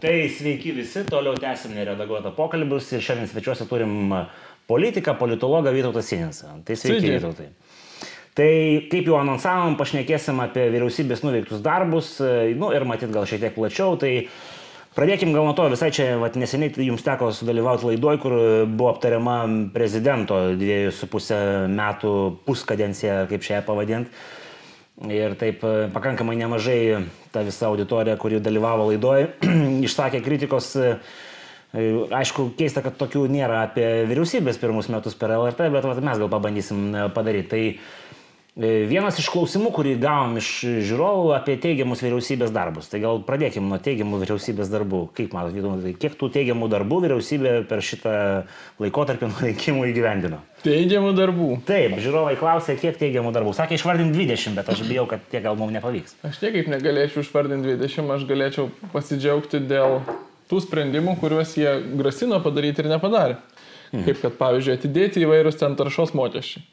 Tai sveiki visi, toliau tęsim neredaguotą pokalbius ir šiandien svečiuose turim politiką, politologą Vytautą Sininsą. Tai sveiki, Sveiki. Vytautai. Tai kaip jau anonsavom, pašnekėsim apie vyriausybės nuveiktus darbus, nu ir matyt gal šiek tiek plačiau. Tai pradėkim gal nuo to, visai čia vat, neseniai jums teko sudalyvauti laidoj, kur buvo aptariama prezidento dviejų su pusę metų puskadencija, kaip šią pavadinti. Ir taip e, pakankamai nemažai ta visa auditorija, kuri dalyvavo laidoje, išsakė kritikos. e, e, Aišku, keista, kad tokių nėra apie vyriausybės pirmus metus per LRT, bet vat, mes gal pabandysim padaryti. Tai vienas iš klausimų, kurį gavom iš žiūrovų apie teigiamus vyriausybės darbus. Tai gal pradėkime nuo teigiamų vyriausybės darbų. Kaip matote, Vytautai, kiek tų teigiamų darbų vyriausybė per šitą laikotarpį nuo rinkimų įgyvendino? Teigiamų darbų. Taip, žiūrovai klausė, kiek teigiamų darbų. Sakė, išvardink 20, bet aš bijau, kad tiek gal mums nepavyks. Aš niekaip negalėčiau išvardinti 20, aš galėčiau pasidžiaugti dėl tų sprendimų, kuriuos jie grasino padaryti ir nepadarė. Mhm. Kaip kad, pavyzdžiui, atidėti įvairūs ten taršos mokesčiai.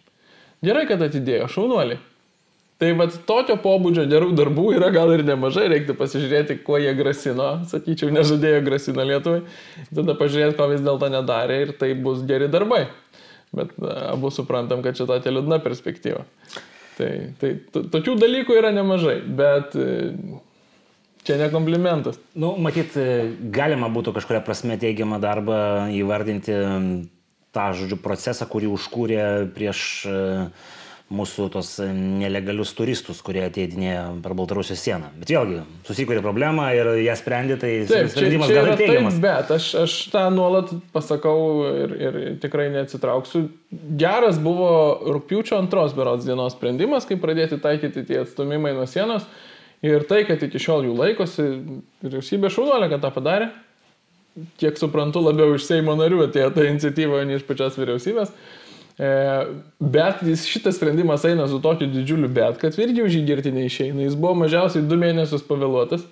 Gerai, kad atidėjo, šaunuoliai. Tai vad tokio pobūdžio gerų darbų yra gal ir nemažai, reiktų pasižiūrėti, kuo jie grasino, sakyčiau, nežadėjo grasino Lietuvai, tada pažiūrėti, ko vis dėlto nedarė ir tai bus geri darbai. Bet na, abu suprantam, kad čia tokia liūdna perspektyva. Tai, tai to- tokių dalykų yra nemažai, bet e, čia ne komplimentas. Nu, matyt, galima būtų kažkuria prasme teigiamą darbą įvardinti tą, žodžiu, procesą, kurį užkūrė prieš e, mūsų tos nelegalius turistus, kurie ateidinėjo per Baltarusijos sieną. Bet vėlgi, susikūrė problemą ir ją sprendė, tai Taip, čia, sprendimas čia gal yra ir taip, teigiamas. bet aš, aš tą nuolat pasakau ir, ir tikrai neatsitrauksiu. Geras buvo rūpiučio antros berods dienos sprendimas, kai pradėti taikyti tie atstumimai nuo sienos. Ir tai, kad iki šiol jų laikosi, vyriausybė šaunuolė, kad tą padarė. Kiek suprantu, labiau iš Seimo narių atėjo ta iniciatyva, o ne iš pačios vyriausybės. E, bet jis, šitas sprendimas eina su tokiu didžiuliu bet, kad irgi už jį girti neišeina. Jis buvo mažiausiai du mėnesius pavėluotas,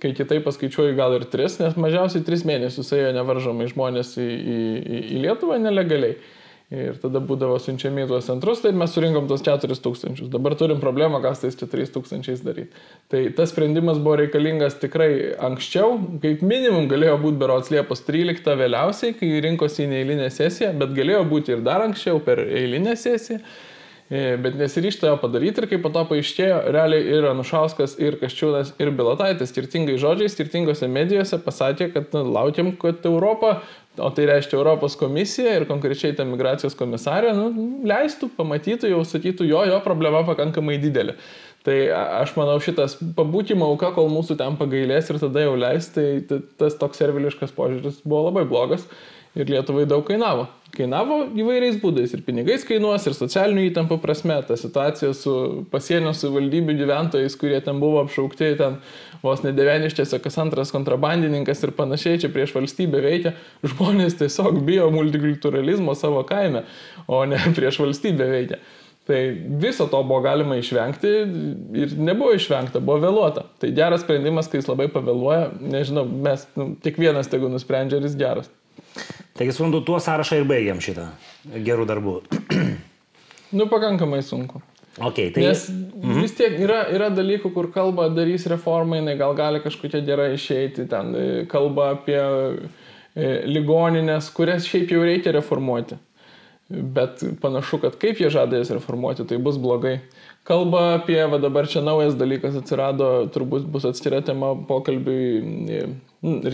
kai kitaip paskaičiuoju gal ir tris, nes mažiausiai tris mėnesius ėjo nevaržomai žmonės į, į, į Lietuvą nelegaliai. Ir tada būdavo siunčiami į tuos centrus, tai mes surinkom tos 4000. Dabar turim problemą, kas tais 4000 daryti. Tai tas sprendimas buvo reikalingas tikrai anksčiau, kaip minimum galėjo būti berots Liepos 13 vėliausiai, kai rinkosi į neįlinę sesiją, bet galėjo būti ir dar anksčiau per eilinę sesiją. E, Bet nesiryšta jo padaryti ir kaip po to paaiškėjo, realiai ir Anušauskas, ir Kaščiūnas, ir Bilotaitis skirtingai žodžiai, skirtingose medijose pasakė, kad na, laukiam, kad Europa, o tai reiškia Europos komisija ir konkrečiai ta migracijos komisarė, nu, leistų, pamatytų, jau sakytų, jo, jo problema pakankamai didelė. Tai aš manau šitas pabūkimo auka, kol mūsų ten pagailės ir tada jau leis, tai ta- tas toks serviliškas požiūris buvo labai blogas ir Lietuvai daug kainavo. Kainavo įvairiais būdais ir pinigais kainuos, ir socialinių įtampų prasme. Ta situacija su pasienio savivaldybių gyventojais, kurie ten buvo apšaukti, ten vos nedeveniščiose, kas antras kontrabandininkas ir panašiai čia prieš valstybę veikia, žmonės tiesiog bijo multikulturalizmo savo kaime, o ne prieš valstybę veikia. Tai viso to buvo galima išvengti ir nebuvo išvengta, buvo vėluota. Tai geras sprendimas, kai jis labai pavėluoja, nežinau, mes, nu, kiekvienas tegu nusprendžia, ar jis geras. Taigi, suprantu, tuo sąrašą ir baigiam šitą gerų darbų. Nu, pakankamai sunku. Okay, tai... Nes vis tiek yra, yra dalykų, kur kalba darys reformą, jinai gal gali kažkokia gera išeiti, ten e, kalba apie e, ligoninės, kurias šiaip jau reikia reformuoti. Bet panašu, kad kaip jie žada jas reformuoti, tai bus blogai. Kalba apie, va dabar čia naujas dalykas atsirado, turbūt bus atskira tema pokalbiui e,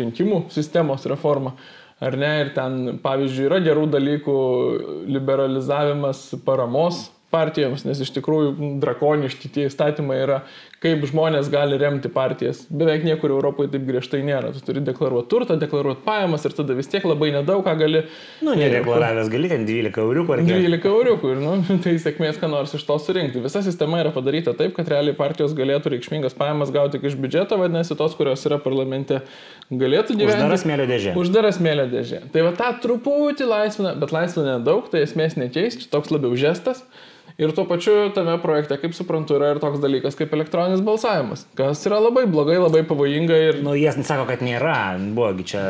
rinkimų sistemos reforma. Ar ne? Ir ten, pavyzdžiui, yra gerų dalykų liberalizavimas paramos partijoms, nes iš tikrųjų drakoniški tie įstatymai yra, kaip žmonės gali remti partijas. Beveik niekur Europoje taip griežtai nėra. Tu turi deklaruoti turtą, deklaruoti pajamas ir tada vis tiek labai nedaug ką gali. Nu, nedeklaravęs gali ten 12 euriukų ar kiek. 12 euriukų ir, nu, tai sėkmės, ką nors iš to surinkti. Visa sistema yra padaryta taip, kad realiai partijos galėtų reikšmingas pajamas gauti tik iš biudžeto, vadinasi, tos, kurios yra parlamente, galėtų gyventi. Uždara smėlio dėžė. Uždara smėlio dėžė. Tai va tą truputį laisvina, bet laisvina nedaug, tai esmės nekeis, čia toks labiau žestas. Ir tuo pačiu tame projekte, kaip suprantu, yra ir toks dalykas kaip elektroninis balsavimas, kas yra labai blogai, labai pavojinga ir... Nu, jie sako, kad nėra. Buvogi čia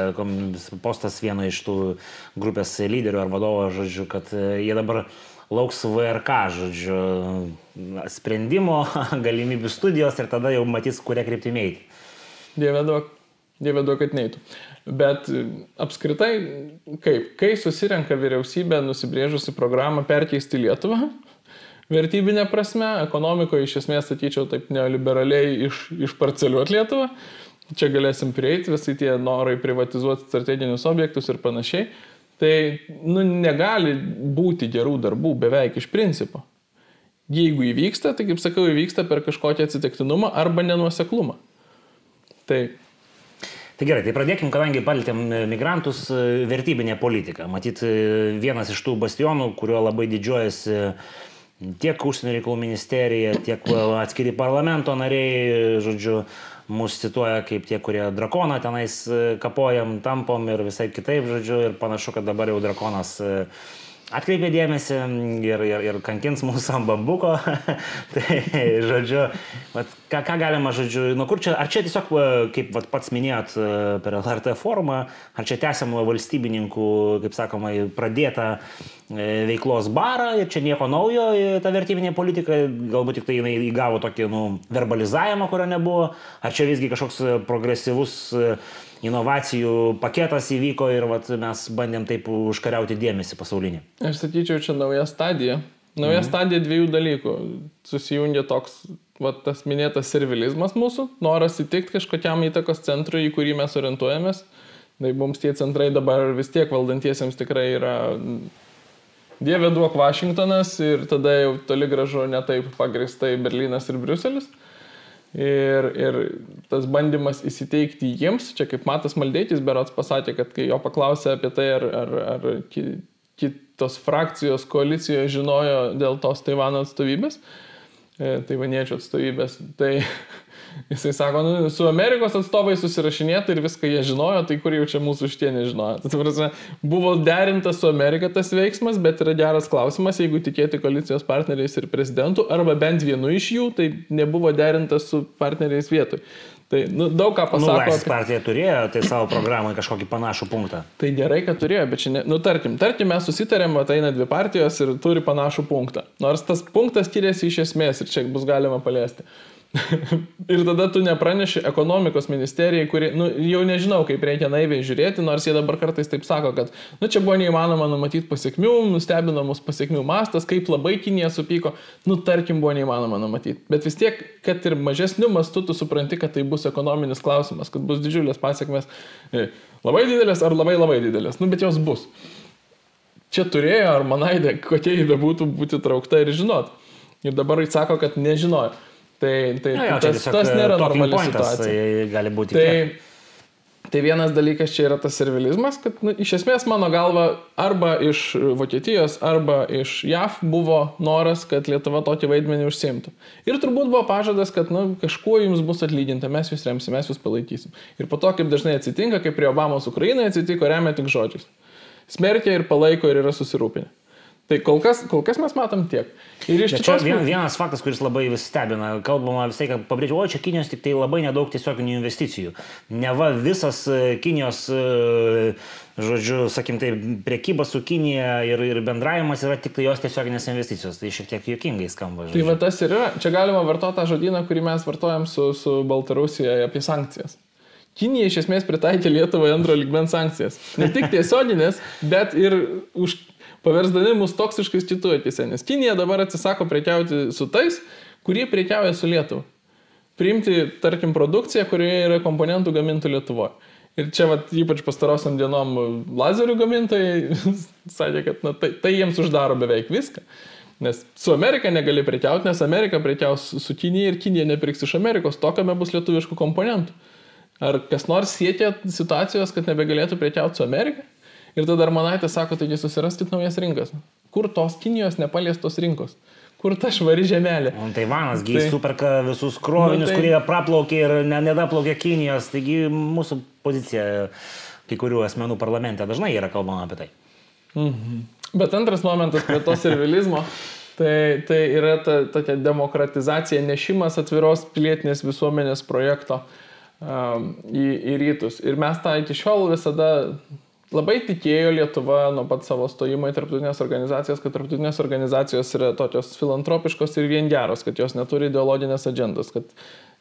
postas vieno iš tų grupės lyderių ar vadovo, žodžiu, kad e, jie dabar lauks VRK, žodžiu, sprendimo, galimybių studijos ir tada jau matys, kuria kryptimi eiti. Dieve daug. Dieve duok, kad neitų. Bet e, apskritai, kaip, kai susirenka vyriausybė nusibrėžusi programą perkeisti Lietuvą, vertybinė prasme, ekonomikoje iš esmės sakyčiau taip neoliberaliai iš, išparceliuoti Lietuvą, čia galėsim prieiti, visai tie norai privatizuoti strateginius objektus ir panašiai, tai nu, negali būti gerų darbų beveik iš principo. Jeigu įvyksta, tai kaip sakau, įvyksta per kažkokį atsitiktinumą arba nenuoseklumą. Tai Tai gerai, tai pradėkim, kadangi palėtėm migrantus, vertybinė politika. Matyt, vienas iš tų bastionų, kuriuo labai didžiuojasi tiek užsienio reikalų ministerija, tiek atskiri parlamento nariai, žodžiu, mūsų cituoja kaip tie, kurie drakoną tenais kapojam, tampom ir visai kitaip, žodžiu, ir panašu, kad dabar jau drakonas atkreipė dėmesį ir, ir, ir kankins mūsų ant bambuko. tai, žodžiu, vat, ką, ką galima, žodžiu, nu kur čia, ar čia tiesiog, kaip vat, pats minėjot per LRT forumą, ar čia tęsiam valstybininkų, kaip sakoma, pradėtą e, veiklos barą ir čia nieko naujo, ta vertybinė politika, galbūt tik tai jinai įgavo tokį, nu, verbalizavimą, kurio nebuvo, ar čia visgi kažkoks progresyvus inovacijų paketas įvyko ir vat, mes bandėm taip užkariauti dėmesį pasaulinį. Aš sakyčiau, čia nauja stadija. Nauja mhm. stadija dviejų dalykų. Susijungia toks, va, tas minėtas servilizmas mūsų, noras įtikti kažkokiam įtakos centrui, į kurį mes orientuojamės. Tai mums tie centrai dabar vis tiek valdantiesiems tikrai yra Dieve duok Vašingtonas ir tada jau toli gražu netaip pagristai Berlynas ir Briuselis. Ir, ir tas bandymas įsiteikti jiems, čia kaip Matas Maldeitis berots pasakė, kad kai jo paklausė apie tai, ar, ar, ar kitos frakcijos koalicijoje žinojo dėl tos Taivano atstovybės, e, taivaniečių atstovybės, tai Jisai sako, nu, su Amerikos atstovai susirašinėti ir viską jie žinojo, tai kur jau čia mūsų šitie nežinojo. Tai prasme, buvo derintas su Amerika tas veiksmas, bet yra geras klausimas, jeigu tikėti koalicijos partneriais ir prezidentu, arba bent vienu iš jų, tai nebuvo derintas su partneriais vietoj. Tai nu, daug ką pasako. Nu, Laisvės partija turėjo tai savo programai kažkokį panašų punktą. Tai gerai, kad turėjo, bet čia, ne, nu tarkim, tarkim, mes susitarėm, ateina dvi partijos ir turi panašų punktą. Nors tas punktas skiriasi iš esmės ir čia bus galima paliesti. ir tada tu nepraneši ekonomikos ministerijai, kuri, nu, jau nežinau, kaip reikia naiviai žiūrėti, nors jie dabar kartais taip sako, kad, nu, čia buvo neįmanoma numatyti pasiekmių, nustebino mus pasiekmių mastas, kaip labai Kinija supyko, nu, tarkim, buvo neįmanoma numatyti. Bet vis tiek, kad ir mažesniu mastu tu supranti, kad tai bus ekonominis klausimas, kad bus didžiulės pasiekmes, e, labai didelės ar labai labai didelės, nu, bet jos bus. Čia turėjo, ar manaidė, kokia jį bebūtų būti traukta ir žinot. Ir dabar jis sako, kad nežinojo. Tai, tai, no, jo, tas, tas nėra normali situacija. Tai gali būti. Tai, tai vienas dalykas čia yra tas servilizmas, kad nu, iš esmės mano galva arba iš Vokietijos, arba iš JAV buvo noras, kad Lietuva tokį vaidmenį užsimtų. Ir turbūt buvo pažadas, kad nu, kažkuo jums bus atlyginta, mes jūs remsim, mes jūs palaikysim. Ir po to, kaip dažnai atsitinka, kaip prie Obamos Ukrainai atsitiko, remia tik žodžiais. Smerkia ir palaiko ir yra susirūpinę. Tai kol kas, kol kas mes matom tiek. Ir iš tikrųjų. Vien, vienas faktas, kuris labai vis stebina, kalbama visai, kad pabrėžiu, o čia Kinijos tik tai labai nedaug tiesioginių investicijų. Ne va visas e, Kinijos, e, žodžiu, sakim, tai priekyba su Kinija ir, ir bendravimas yra tik tai jos tiesioginės investicijos. Tai šiek tiek juokingai skamba. Žodžiu. Tai va tas ir yra. Čia galima vartoti tą žodyną, kurį mes vartojam su, su Baltarusija apie sankcijas. Kinija iš esmės pritaikė Lietuvai antro ligmens sankcijas. Ne tik tiesioginės, bet ir už paversdami mus toksiškais kitų akise. Nes Kinija dabar atsisako prekiauti su tais, kurie prekiauja su Lietuva. Priimti, tarkim, produkciją, kurioje yra komponentų gamintų Lietuvoje. Ir čia vat, ypač pastarosiam dienom lazerių gamintojai sakė, kad na, tai, tai jiems uždaro beveik viską. Nes su Amerika negali prekiauti, nes Amerika prekiaus su Kinija ir Kinija nepirks iš Amerikos, to, kame bus lietuviškų komponentų. Ar kas nors siekia situacijos, kad nebegalėtų prekiauti su Amerika? Ir tada Armanaitė sako, taigi susiraskit naujas rinkas. Kur tos Kinijos nepaliestos rinkos? Kur ta švari žemelė? O Taivanas, tai, superka visus krovinius, nu, tai, kurie praplaukė ir ne, nedaplaukė Kinijos. Taigi mūsų pozicija kai kurių asmenų parlamente dažnai yra kalbama apie tai. Mhm. Bet antras momentas prie to servilizmo. Tai, tai yra ta tokia demokratizacija, nešimas atviros pilietinės visuomenės projekto um, į, į rytus. Ir mes tą iki šiol visada labai tikėjo Lietuva nuo pat savo stojimo į tarptautinės organizacijas, kad tarptautinės organizacijos yra tokios filantropiškos ir vien geros, kad jos neturi ideologinės agendos, kad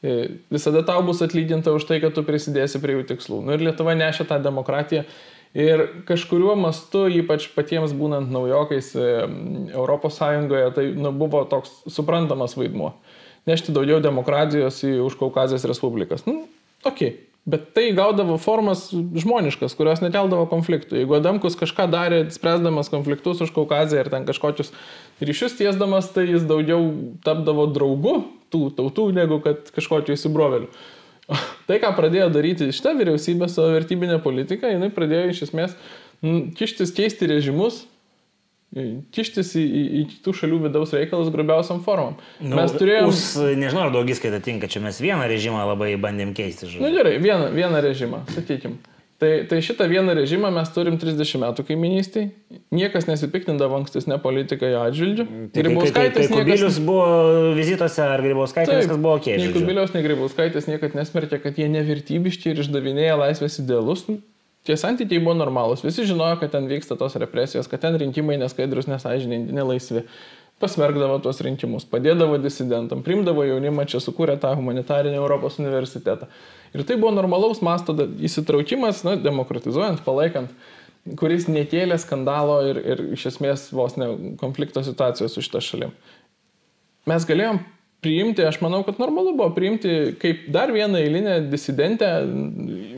e, visada tau bus atlyginta už tai, kad tu prisidėsi prie jų tikslų. Nu, ir Lietuva nešė tą demokratiją. Ir kažkuriuo mastu, ypač patiems būnant naujokais ES, tai nu, buvo toks suprantamas vaidmuo. Nešti daugiau demokratijos į Užkaukazės Respublikas. Nu. Okay Bet tai gaudavo formas žmoniškas, kurios nekeldavo konfliktų. Jeigu Adamkus kažką darė, spręsdamas konfliktus už Kaukaziją ir ten kažkokius ryšius tiesdamas, tai jis daugiau tapdavo draugu tų tautų, negu kad kažkokiu įsibroveliu. Tai, ką pradėjo daryti šitą vyriausybę savo vertybinę politiką, jinai pradėjo iš esmės kištis, keisti režimus, kištis į, į, į kitų šalių vidaus reikalus grubiausiam formom. Nu, mes turėjom... Us, nežinau, ar daugiskaita tinka, čia mes vieną režimą labai bandėm keisti. Na nu, gerai, vieną, vieną režimą, sakykim. Tai, tai šitą vieną režimą mes turim 30 metų kaiminystai. Niekas nesipiktindavo ankstesnė politika jo atžvilgiu. Tai, Grybauskaitės. Tai, tai, tai Kubilius niekas... buvo vizituose, ar Grybauskaitės viskas buvo keičiama. Nei Kubiliaus, nei Grybauskaitės niekad nesmerkė, kad jie nevertybiški ir išdavinėja laisvės idealus. Tie santykiai buvo normalūs, visi žinojo, kad ten vyksta tos represijos, kad ten rinkimai neskaidrus, nesažininkai, nelaisvi. Pasmergdavo tuos rinkimus, padėdavo disidentam, primdavo jaunimą, čia sukūrė tą humanitarinį Europos universitetą. Ir tai buvo normalaus masto įsitraukimas, na, demokratizuojant, palaikant, kuris nekėlė skandalo ir, ir iš esmės vos ne konflikto situacijos su šitą šalim. Mes galėjom priimti, aš manau, kad normalu buvo priimti kaip dar vieną eilinę disidentę,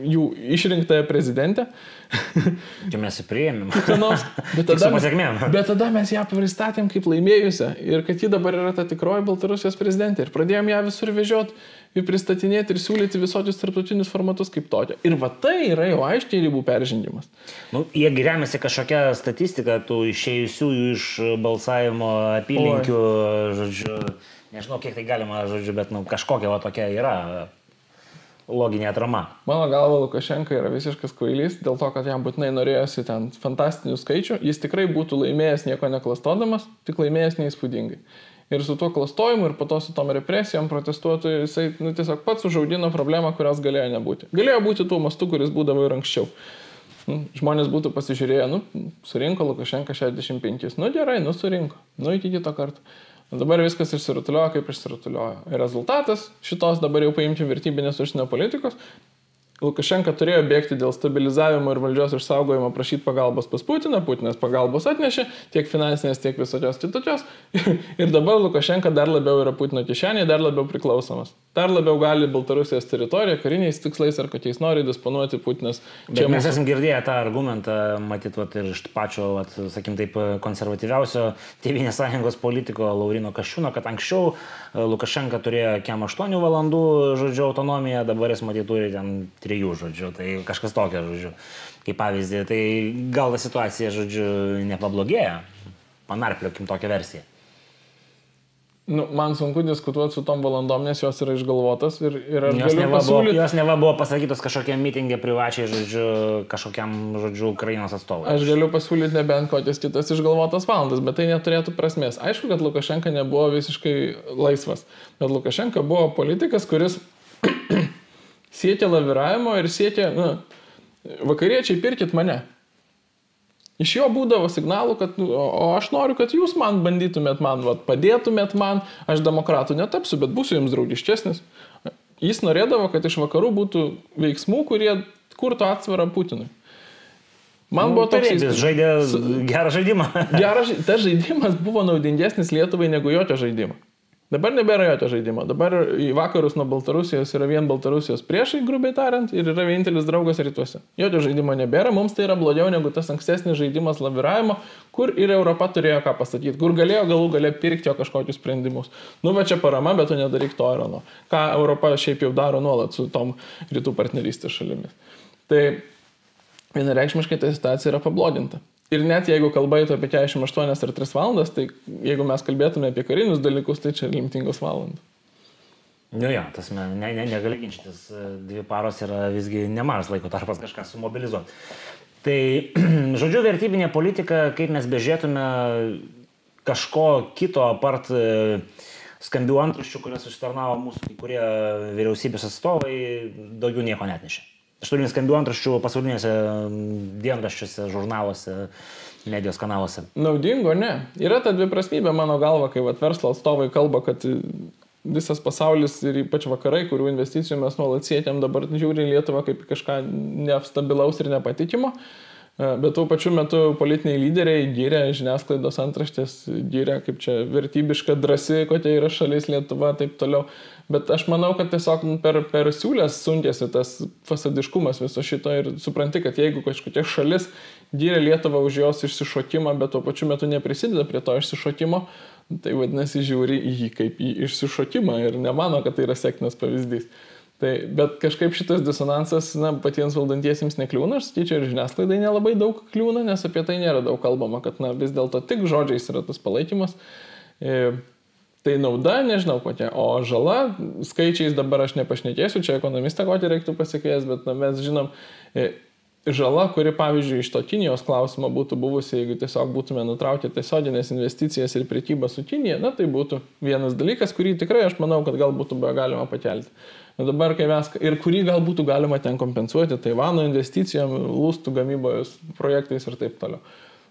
jų išrinktąją prezidentę. Čia mes įpriėmėm. Bet tada, mes, bet tada mes ją pristatėm kaip laimėjusią ir kad ji dabar yra ta tikroji Baltarusijos prezidentė ir pradėjom ją visur vežioti ir pristatinėti ir siūlyti visokius tarptautinius formatus kaip tokia. Ir va tai yra jau aiškiai ribų peržengimas. Nu, jie remiasi kažkokią statistiką tų išėjusiųjų iš balsavimo apylinkių, Oi. žodžiu Nežinau, kiek tai galima, žodžiu, bet nu, kažkokia va tokia yra loginė atrama. Mano galva, Lukašenka yra visiškas kvailys, dėl to, kad jam būtinai norėjosi ten fantastinių skaičių, jis tikrai būtų laimėjęs nieko neklastodamas, tik laimėjęs neįspūdingai. Ir su tuo klastojimu ir po to su tom represijom protestuotojų jisai nu, tiesiog pats užaudino problemą, kurios galėjo nebūti. Galėjo būti tuo mastu, kuris būdavo ir anksčiau. Nu, žmonės būtų pasižiūrėję, nu, surinko Lukašenka 65, nu gerai, nu surinko, nu iki kito karto. Dabar viskas išsirutuliojo, kaip išsirutuliojo. Rezultatas šitos dabar jau paimti vertybinės užsienio politikos Lukašenka turėjo bėgti dėl stabilizavimo ir valdžios išsaugojimo, prašyti pagalbos pas Putiną, Putinas pagalbos atnešė, tiek finansinės, tiek visokios kitokios. ir dabar Lukašenka dar labiau yra Putino kišenėje, dar labiau priklausomas. Dar labiau gali Baltarusijos teritoriją kariniais tikslais ar kokiais nori disponuoti Putinas. Čia mes esame girdėję tą argumentą, matyt, vat, ir iš pačio, vat, sakim taip, konservatyviausio Tėvinės sąjungos politiko Laurino Kašiūno, kad anksčiau e, Lukašenka turėjo kem 8 valandų, žodžiu, autonomiją, dabar jis matyt turi ten 3 trijų, žodžiu, tai kažkas tokio, žodžiu, kaip pavyzdį, tai gal ta situacija, žodžiu, nepablogėja, panarpliokim tokią versiją. Nu, man sunku diskutuoti su tom valandom, nes jos yra išgalvotas ir, ir aš jos neva, pasiūlyt... buvo, jos neva buvo pasakytos kažkokiam mitingė privačiai, žodžiu, kažkokiam, žodžiu, Ukrainos atstovui. Aš galiu pasiūlyti nebent kokias kitas išgalvotas valandas, bet tai neturėtų prasmės. Aišku, kad Lukašenka nebuvo visiškai laisvas, bet Lukašenka buvo politikas, kuris siekia laviravimo ir siekia, na, vakariečiai pirkit mane. Iš jo būdavo signalų, kad, nu, o aš noriu, kad jūs man bandytumėt man, vat, padėtumėt man, aš demokratų netapsiu, bet būsiu jums draugiškesnis. Jis norėdavo, kad iš vakarų būtų veiksmų, kurie kurtų atsvarą Putinui. Man nu, buvo toks... Jis žaidė gerą žaidimą. geras, tas žaidimas buvo naudingesnis Lietuvai negu jokio žaidimo. Dabar nebėra jokio žaidimo. Dabar į vakarus nuo Baltarusijos yra vien Baltarusijos priešai, grubiai tariant, ir yra vienintelis draugas rytuose. Jokio žaidimo nebėra, mums tai yra blogiau negu tas ankstesnis žaidimas laviravimo, kur ir Europa turėjo ką pasakyti, kur galėjo galų galę pirkti jo kažkokius sprendimus. Nu, va čia parama, bet tu nedaryk to ir ano. Ką Europa šiaip jau daro nuolat su tom rytų partnerystės šalimis. Tai vienareikšmiškai ta situacija yra pabloginta. Ir net jeigu kalba eitų apie 48 ar 3 valandas, tai jeigu mes kalbėtume apie karinius dalykus, tai čia limtingos valandos. Nu jo, tas ne, ne, negali ginčytis, dvi paros yra visgi nemažas laiko tarpas kažką sumobilizuoti. Tai, žodžiu, vertybinė politika, kaip mes bežėtume, kažko kito apart e, skambių antraščių, kurias užtarnavo mūsų kai kurie vyriausybės atstovai, daugiau nieko net nešė. Aš turiu skambių antraščių pasaulinėse dienraščiuose, žurnaluose, medijos kanaluose. Naudingo, ne. Yra ta dviprasmybė mano galva, kai vat, verslo atstovai kalba, kad visas pasaulis ir ypač vakarai, kurių investicijų mes nuolat siekiam, dabar žiūri Lietuvą kaip kažką nestabilaus ir nepatikimo. E, bet tuo pačiu metu politiniai lyderiai gyrė žiniasklaidos antraštės, gyrė kaip čia vertybiška, drasi, kokia yra šalis Lietuva, taip toliau. Bet aš manau, kad tiesiog per, per siūlės sunkėsi tas fasadiškumas viso šito ir supranti, kad jeigu kažkokia šalis gyrė Lietuvą už jos išsišokimą, bet tuo pačiu metu neprisideda prie to išsišokimo, Tai vadinasi, žiūri į jį kaip į išsišokimą ir nemano, kad tai yra sėkmės pavyzdys. Tai, bet kažkaip šitas disonansas, na, patiems valdantiesiems nekliūna, aš sakyčiau, ir žiniasklaidai nelabai daug kliūna, nes apie tai nėra daug kalbama, kad, na, vis dėlto tik žodžiais yra tas palaikymas. E, tai nauda, nežinau kokia, o žala, skaičiais dabar aš nepašnekėsiu, čia ekonomistą kokį reiktų pasikvies, bet, na, mes žinom, e, žala, kuri pavyzdžiui iš to Kinijos klausimo būtų buvusi, jeigu tiesiog būtume nutraukę tiesioginės investicijas ir priekybą su Kinija, na tai būtų vienas dalykas, kurį tikrai aš manau, kad gal būtų galima pakelti. Na dabar, kai mes, ir kurį gal būtų galima ten kompensuoti Taivano investicijom, lūstų gamybos projektais ir taip toliau.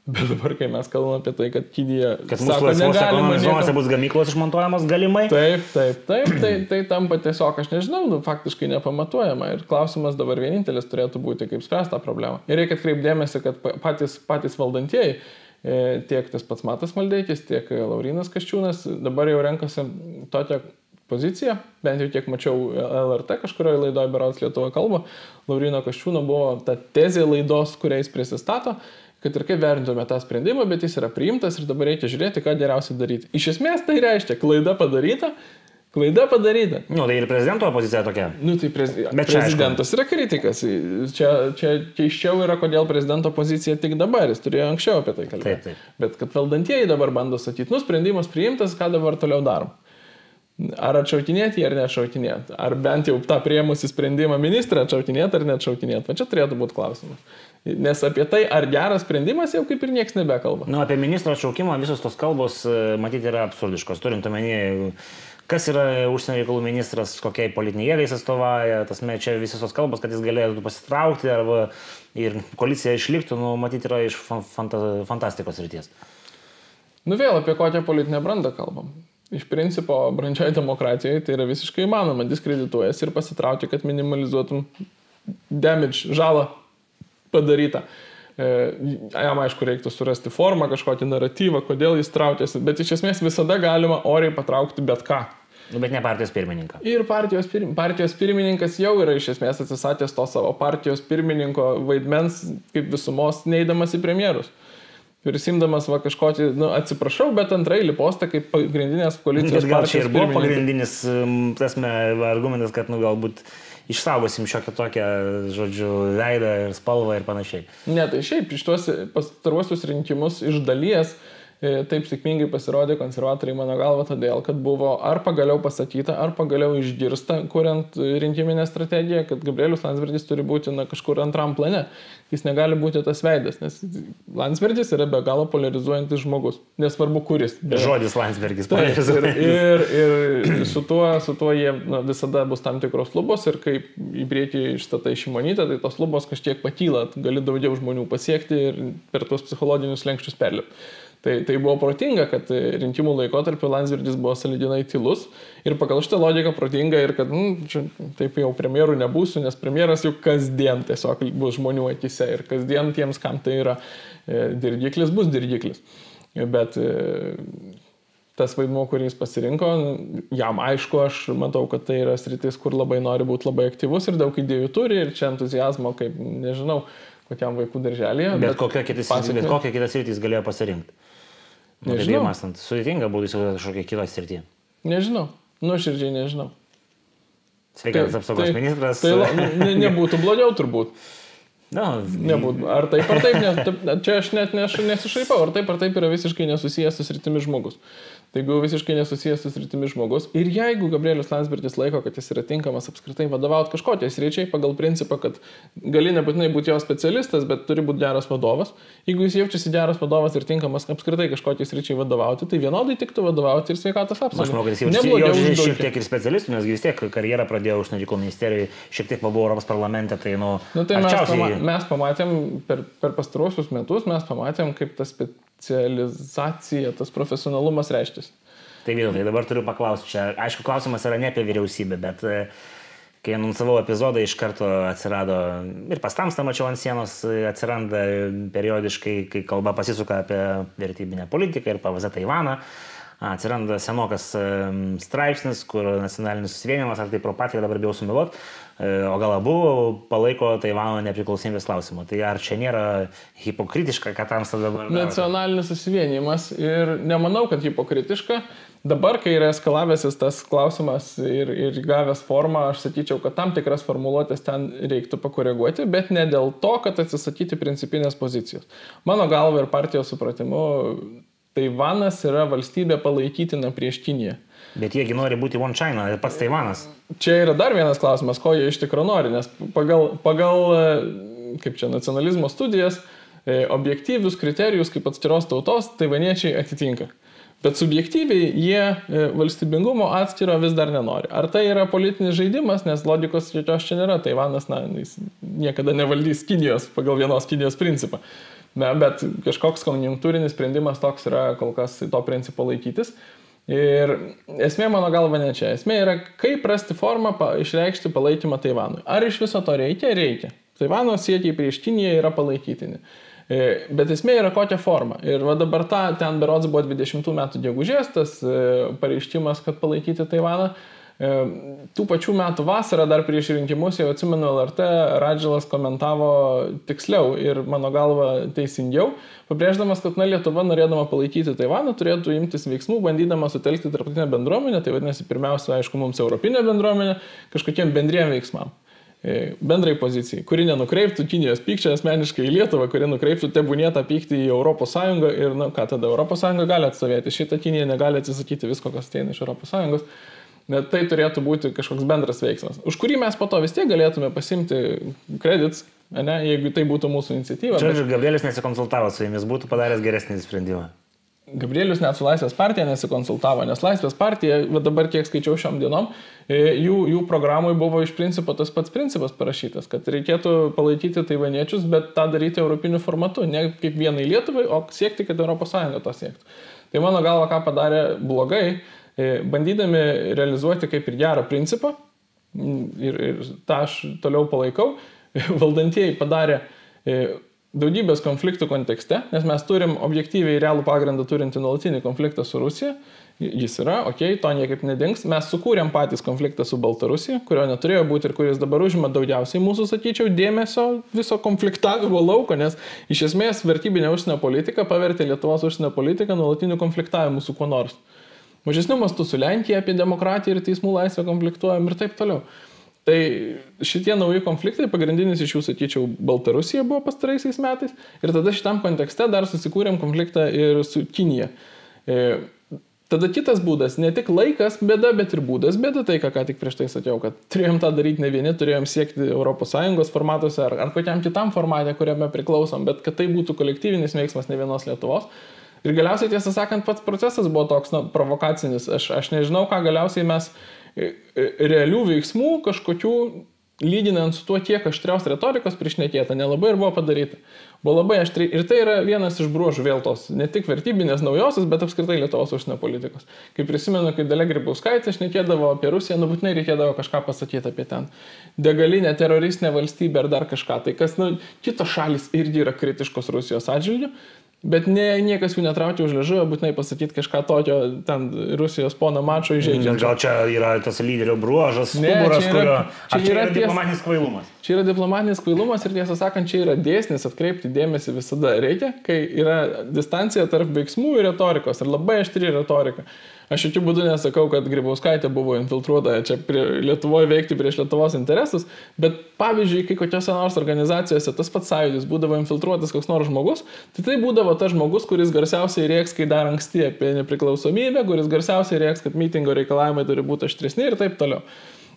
Bet dabar, kai mes kalbame apie tai, kad Kinija... Kad mūsų laisvos ekonominės zonose bus gamyklos išmontuojamos galimai. Taip, taip, taip, tai, tai tampa tiesiog, aš nežinau, nu, faktiškai nepamatuojama. Ir klausimas dabar vienintelis turėtų būti, kaip spręsti tą problemą. Ir reikia atkreipdėmėsi, kad patys, patys valdantieji, e, tiek tas pats Matas Maldeikis, tiek Laurinas Kaščiūnas dabar jau renkasi tokią poziciją, bent jau kiek mačiau LRT kažkurioje laidoje Berots Lietuva kalba, Laurino Kaščiūno buvo ta tezė laidos, kuriais prisistato, kad ir kaip vertintume tą sprendimą, bet jis yra priimtas ir dabar reikia žiūrėti, ką geriausiai daryti. Iš esmės tai reiškia, klaida padaryta, Klaida padaryta. Nu, tai ir prezidento pozicija tokia. Nu, tai prez... Bet prezidentas yra kritikas. Čia, čia keiščiau yra, kodėl prezidento pozicija tik dabar. Jis turėjo anksčiau apie tai kalbėti. Taip, taip. Bet kad valdantieji dabar bando sakyti, nu, sprendimas priimtas, ką dabar toliau darom. Ar atšaukinėti ar neatšaukinėti. Ar bent jau tą prieimusi sprendimą ministrą atšaukinėti ar neatšaukinėti. Va čia turėtų būti klausimas. Nes apie tai, ar geras sprendimas, jau kaip ir niekas nebekalba. Na, nu, apie ministro atšaukimą visos tos kalbos, e, matyti, yra absurdiškos. Turint omenyje, kas yra užsienio reikalų ministras, kokiai politiniai jėgai jis atstovauja, tas me čia visos tos kalbos, kad jis galėtų pasitraukti arba ir koalicija išliktų, nu, matyti, yra iš fanta, fantastikos ryties. Nu vėl apie kokią politinę brandą kalbam. Iš principo, brandžiai demokratijai tai yra visiškai įmanoma diskredituojas ir pasitraukti, kad minimalizuotum damage, žalą padaryta. E, jam aišku reiktų surasti formą, kažkokį naratyvą, kodėl jis traukėsi, bet iš esmės visada galima oriai patraukti bet ką. Nu, bet ne partijos pirmininką. Ir partijos, pir... partijos pirmininkas jau yra iš esmės atsisatęs to savo partijos pirmininko vaidmens kaip visumos neįdamas į premjerus. Prisimdamas va kažkokį, nu, atsiprašau, bet antrailį postą kaip pagrindinės koalicijos. Gal čia ir buvo pagrindinis, tasme, argumentas, kad, nu, galbūt išsaugosim šiokią tokią, žodžiu, veidą ir spalvą ir panašiai. Ne, tai šiaip iš tuos pastaruosius rinkimus iš dalies uh, taip sėkmingai pasirodė konservatoriai mano galva todėl, kad buvo ar pagaliau pasakyta, ar pagaliau išgirsta, kuriant rinkiminę strategiją, kad Gabrielius Landsbergis turi būti na, kažkur antram plane. Jis negali būti tas veidas, nes Landsbergis yra be galo polarizuojantis žmogus. Nesvarbu, kuris. Bet... Žodis Landsbergis. Taip, ir, ir, ir su tuo, su tuo jie na, visada bus tam tikros lubos ir kai į priekį išstatai šimonytę, tai tos lubos kažkiek pakyla, gali daugiau žmonių pasiekti ir per tuos psichologinius lenkščius perlipti. Tai, tai buvo protinga, kad rinkimų laikotarpiu Landsbergis buvo salidinai tylus ir pagal šitą logiką protinga ir kad mm, čia, taip jau premjerų nebūsiu, nes premjeras jau kasdien tiesiog bus žmonių akise ir kasdien tiems, kam tai yra e, dirgiklis, bus dirgiklis. Bet e, tas vaidmuo, kurį jis pasirinko, jam aišku, aš matau, kad tai yra sritis, kur labai nori būti labai aktyvus ir daug idėjų turi ir čia entuzijazmo, kaip nežinau, kokiam vaikų darželėje. Bet, bet kokią kitą sritį jis galėjo pasirinkti. Nežinau. Mąstant, sudėtinga būtų įsivaizduoti kažkokią kitą sritį. Nežinau, nuoširdžiai nežinau. Sveikatos tai, apsaugos tai, ministras. Tai ne, nebūtų blogiau turbūt. Na, Nebūtų. Ar taip, ar taip, nes, čia aš net neš, nesišaipau, ar taip, ar taip yra visiškai nesusijęs su sritimi žmogus. Tai jeigu visiškai nesusijęs su sritimi žmogus ir jeigu Gabrielius Landsbergis laiko, kad jis yra tinkamas apskritai vadovauti kažkokiai sričiai pagal principą, kad gali nebūtinai būti jo specialistas, bet turi būti geras vadovas, jeigu jis jaučiasi geras vadovas ir tinkamas apskritai kažkokiai sričiai vadovauti, tai vienodai tiktų vadovauti ir sveikatos apsaugai. Aš manau, kad jis jau jaučiasi šiek tiek ir specialistų, nes vis tiek karjerą pradėjo užsienio reikalų ministerijoje, šiek tiek pabuvo Europos parlamente, tai nu... nu tai mes, pama mes pamatėm per, per pastaruosius metus, mes pamatėm, kaip tas specializacija, tas profesionalumas reištis. Tai vėl, tai dabar turiu paklausti, čia aišku klausimas yra ne apie vyriausybę, bet e, kai anonsavau epizodą iš karto atsirado ir pastamsta mačiau ant sienos, e, atsiranda periodiškai, kai kalba pasisuka apie vertybinę politiką ir pavazę Taivaną atsiranda senokas straipsnis, kur nacionalinis susivienimas, ar tai pro patiria dabar bijau sumiluot, e, o gal abu palaiko Taivano nepriklausomybės klausimą. Tai ar čia nėra hipokritiška, kad tam dabar... Nacionalinis susivienimas ir nemanau, kad hipokritiška. Dabar, kai yra eskalavęsis tas klausimas ir, ir gavęs formą, aš sakyčiau, kad tam tikras formuluotės ten reiktų pakoreguoti, bet ne dėl to, kad atsisakyti principinės pozicijos. Mano galva ir partijos supratimu, Taivanas yra valstybė palaikytina prieš Kiniją. Bet jiegi nori būti One China ir pats Taivanas. Čia yra dar vienas klausimas, ko jie iš tikrųjų nori, nes pagal, pagal kaip čia, nacionalizmo studijas, e, objektyvius kriterijus kaip atskiros tautos taivaniečiai atitinka. Bet subjektyviai jie e, valstybingumo atskiro vis dar nenori. Ar tai yra politinis žaidimas, nes logikos jokios čia nėra. Taivanas, na, niekada nevaldys Kinijos pagal vienos Kinijos principą. Na, bet kažkoks konjunktūrinis sprendimas toks yra kol kas to principo laikytis. Ir esmė mano galva ne čia. Esmė yra, kaip rasti formą pa, išreikšti palaikymą Taivanui. Ar iš viso to reikia? Reikia. Taivano siekiai prieš Kiniją yra palaikytini. E, bet esmė yra kokia forma. Ir va dabar ta, ten berods buvo 20 metų gegužės tas e, pareiškimas, kad palaikyti Taivaną. Tų pačių metų vasarą, dar prieš rinkimus, jau atsimenu, LRT Radžilas komentavo tiksliau ir mano galva teisingiau, pabrėždamas, kad na, Lietuva norėdama palaikyti Taivaną turėtų imtis veiksmų, bandydama sutelkti tarptautinę bendruomenę, tai vadinasi, pirmiausia, aišku, mums europinė bendruomenė, kažkokiem bendriem veiksmam e, bendrai pozicijai, kuri nenukreiptų Kinijos pykčio asmeniškai į Lietuvą, kuri nukreiptų tebūnėtą pyktį į ES ir, na, ką tada ES gali atstovėti. Šitą Kiniją negali atsisakyti visko, kas ateina iš ES. Net tai turėtų būti kažkoks bendras veiksmas, už kurį mes po to vis tiek galėtume pasimti kredits, ne, jeigu tai būtų mūsų iniciatyva. Čia bet... Gabrielis nesikonsultavo su jumis, būtų padaręs geresnį sprendimą. Gabrielius net su Laisvės partija nesikonsultavo, nes Laisvės partija, dabar kiek skaičiau šiom dienom, e, jų, jų programui buvo iš principo tas pats principas parašytas, kad reikėtų palaikyti taivaniečius, bet tą daryti europiniu formatu, ne kaip vienai Lietuvai, o siekti, kad ES to siektų. Tai mano galva, ką padarė blogai, bandydami realizuoti kaip ir gerą principą, ir, ir tą aš toliau palaikau, valdantieji padarė e, daugybės konfliktų kontekste, nes mes turim objektyviai realų pagrindą turinti nuolatinį konfliktą su Rusija, jis yra, okei, okay, to niekaip nedings, mes sukūrėm patys konfliktą su Baltarusija, kurio neturėjo būti ir kuris dabar užima daugiausiai mūsų, sakyčiau, dėmesio viso konfliktavimo lauko, nes iš esmės vertybinė užsienio politika pavertė Lietuvos užsienio politiką nuolatiniu konfliktavimu su kuo nors. Mažesniu mastu su Lenkija apie demokratiją ir teismų laisvę konfliktuojam ir taip toliau. Tai šitie nauji konfliktai, pagrindinis iš jų, sakyčiau, Baltarusija buvo pastaraisiais metais ir tada šitam kontekste dar susikūrėm konfliktą ir su Kinija. E, tada kitas būdas, ne tik laikas bėda, bet ir būdas bėda, tai ką, ką tik prieš tai sakiau, kad turėjom tą daryti ne vieni, turėjom siekti ES formatuose ar, ar kokiam kitam formate, kuriame priklausom, bet kad tai būtų kolektyvinis veiksmas ne vienos Lietuvos. Ir galiausiai, tiesą sakant, pats procesas buvo toks na, provokacinis. Aš, aš nežinau, ką galiausiai mes e, e, realių veiksmų kažkokių, lyginant su tuo, kiek aštrios retorikos priešnekėta, nelabai ir buvo padaryta. Buvo labai aštri. Ir tai yra vienas iš bruožų vėl tos ne tik vertybinės naujosios, bet apskritai Lietuvos užsienio politikos. Kai prisimenu, kai Dalia Grybauskaitė šnekėdavo apie Rusiją, nu būtinai reikėdavo kažką pasakyti apie ten degalinę, teroristinę valstybę ar dar kažką. Tai kas, nu, kitos šalis irgi yra kritiškos Rusijos atžvilgiu. Bet ne, niekas jų netraukia už liežuvio, būtinai pasakyti kažką tokio, ten Rusijos pono mačo įžeidžiant. Gal čia yra tas lyderio bruožas, ne, stuburas, čia yra, kurio, čia, čia yra, yra diplomatinis kvailumas. Čia yra diplomatinis kvailumas ir tiesą sakant, čia yra dėsnis atkreipti dėmesį visada reikia, kai yra distancija tarp veiksmų ir retorikos ir labai aštri retorika. Aš jokių būdų nesakau, kad Grybauskaitė buvo infiltruota čia prie Lietuvoje veikti prieš Lietuvos interesus, bet pavyzdžiui, kai kokiose nors organizacijose tas pats sąjūdis būdavo infiltruotas koks nors žmogus, tai tai būdavo tas žmogus, kuris garsiausiai rieks, kai dar anksti apie nepriklausomybę, kuris garsiausiai rieks, kad mitingo reikalavimai turi būti aštresni ir taip toliau.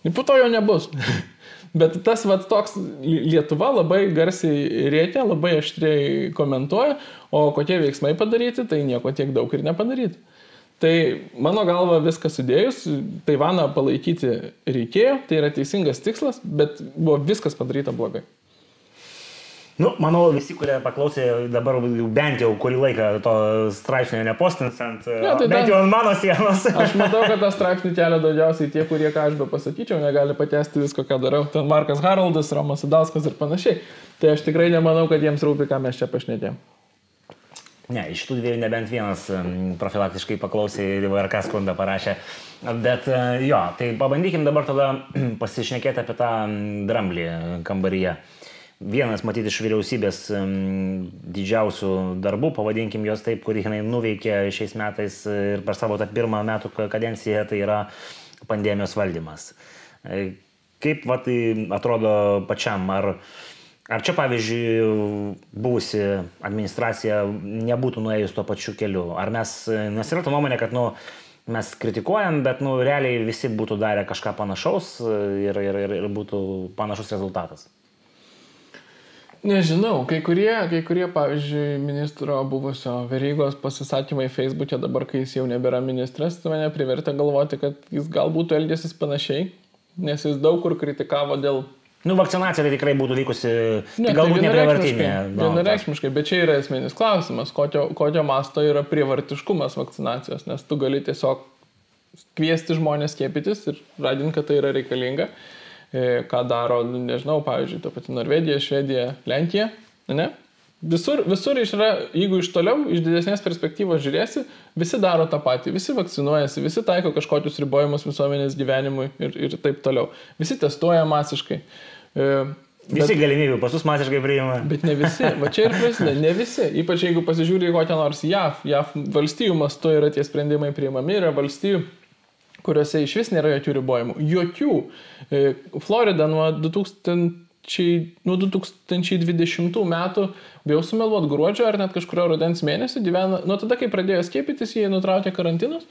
Ir po to jo nebus. Bet tas va toks Lietuva labai garsiai rėkia, labai aštriai komentuoja, o kokie veiksmai padaryti, tai nieko tiek daug ir nepadaryti. Tai mano galva viską sudėjus, Taivaną palaikyti reikėjo, tai yra teisingas tikslas, bet buvo viskas padaryta blogai. Nu, manau, visi, kurie paklausė dabar jau bent jau kurį laiką to straipsnio nepostins ant, ja, tai bent jau ant mano sienos. Aš matau, kad tą straipsnį kelia daugiausiai tie, kurie, ką aš be pasakyčiau, negali patesti visko, ką darau. Ten Markas Haroldas, Romas Sadalskas ir panašiai. Tai aš tikrai nemanau, kad jiems rūpi, ką mes čia pašnekėjom. Ne, iš tų dviejų nebent vienas profilaktiškai paklausė ir VRK skundą parašė. Bet e, jo, tai pabandykim dabar tada pasišnekėti apie tą dramblį kambaryje. Vienas, matyti, iš vyriausybės didžiausių darbų, pavadinkim jos taip, kurį jinai nuveikė šiais metais ir per savo tą pirmą metų kadenciją, tai yra pandemijos valdymas. E, kaip va, tai atrodo pačiam, ar Ar čia, pavyzdžiui, buvusi administracija nebūtų nuėjus tuo pačiu keliu? Ar mes, nes yra ta nuomonė, kad, nu, mes kritikuojam, bet, nu, realiai visi būtų darę kažką panašaus ir, ir, ir, ir būtų panašus rezultatas? Nežinau, kai kurie, kai kurie, pavyzdžiui, ministro buvusio Verygos pasisakymai Facebook'e dabar, kai jis jau nebėra ministras, tai mane privertė galvoti, kad jis galbūt elgėsis panašiai, nes jis daug kur kritikavo dėl Nu, vakcinacija tai tikrai būtų vykusi, ne, tai galbūt tai neprievartinė. Vienareikšmiškai, bet čia yra esminis klausimas, kokio, kokio masto yra prievartiškumas vakcinacijos, nes tu gali tiesiog kviesti žmonės skiepytis ir radinti, kad tai yra reikalinga, e, ką daro, nežinau, pavyzdžiui, ta pati Norvegija, Švedija, Lenkija, ne? Visur, visur yra, jeigu iš toliau, iš didesnės perspektyvos žiūrėsi, visi daro tą patį, visi vakcinuojasi, visi taiko kažkokius ribojimus visuomenės gyvenimui ir, ir taip toliau. Visi testuoja masiškai. E, visi bet, galimybių pasus masiškai priima. Bet ne visi, va čia ir prasideda, ne visi. Ypač jeigu pasižiūrė į kokią nors JAV, JAV valstybių mastu yra tie sprendimai priimami, yra valstybių, kuriuose iš vis nėra jokių ribojimų. Jokių. E, Florida nuo 2000 nuo 2020 metų, bijau sumeluot gruodžio ar net kažkurio rudens mėnesio gyvena, nuo tada, kai pradėjo skiepytis, jie nutraukė karantinus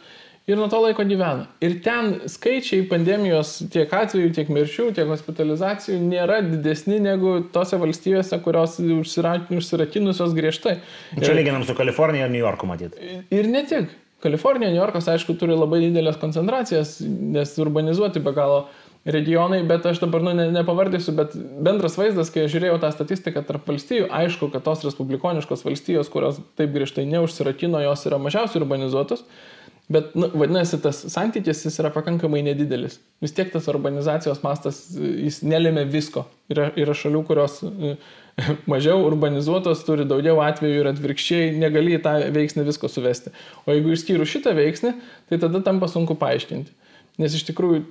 ir nuo to laiko gyvena. Ir ten skaičiai pandemijos tiek atvejų, tiek mirčių, tiek hospitalizacijų nėra didesni negu tose valstybėse, kurios užsirakinusios griežtai. Čia ir, lyginam su Kalifornija ir New Yorku matyti. Ir ne tik. Kalifornija, New Yorkas, aišku, turi labai didelės koncentracijas, nes urbanizuoti be galo regionai, bet aš dabar nu, ne, nepavardysiu, bet bendras vaizdas, kai žiūrėjau tą statistiką tarp valstybių, aišku, kad tos respublikoniškos valstijos, kurios taip griežtai neužsirakino, jos yra mažiausiai urbanizuotos. Bet, nu, vadinasi, tas santykis jis yra pakankamai nedidelis. Vis tiek tas urbanizacijos mastas, jis nelėmė visko. Yra, yra šalių, kurios e, mažiau urbanizuotos, turi daugiau atvejų ir atvirkščiai negali į tą veiksnį visko suvesti. O jeigu išskyrus šitą veiksnį, tai tada tampa sunku paaiškinti. Nes iš tikrųjų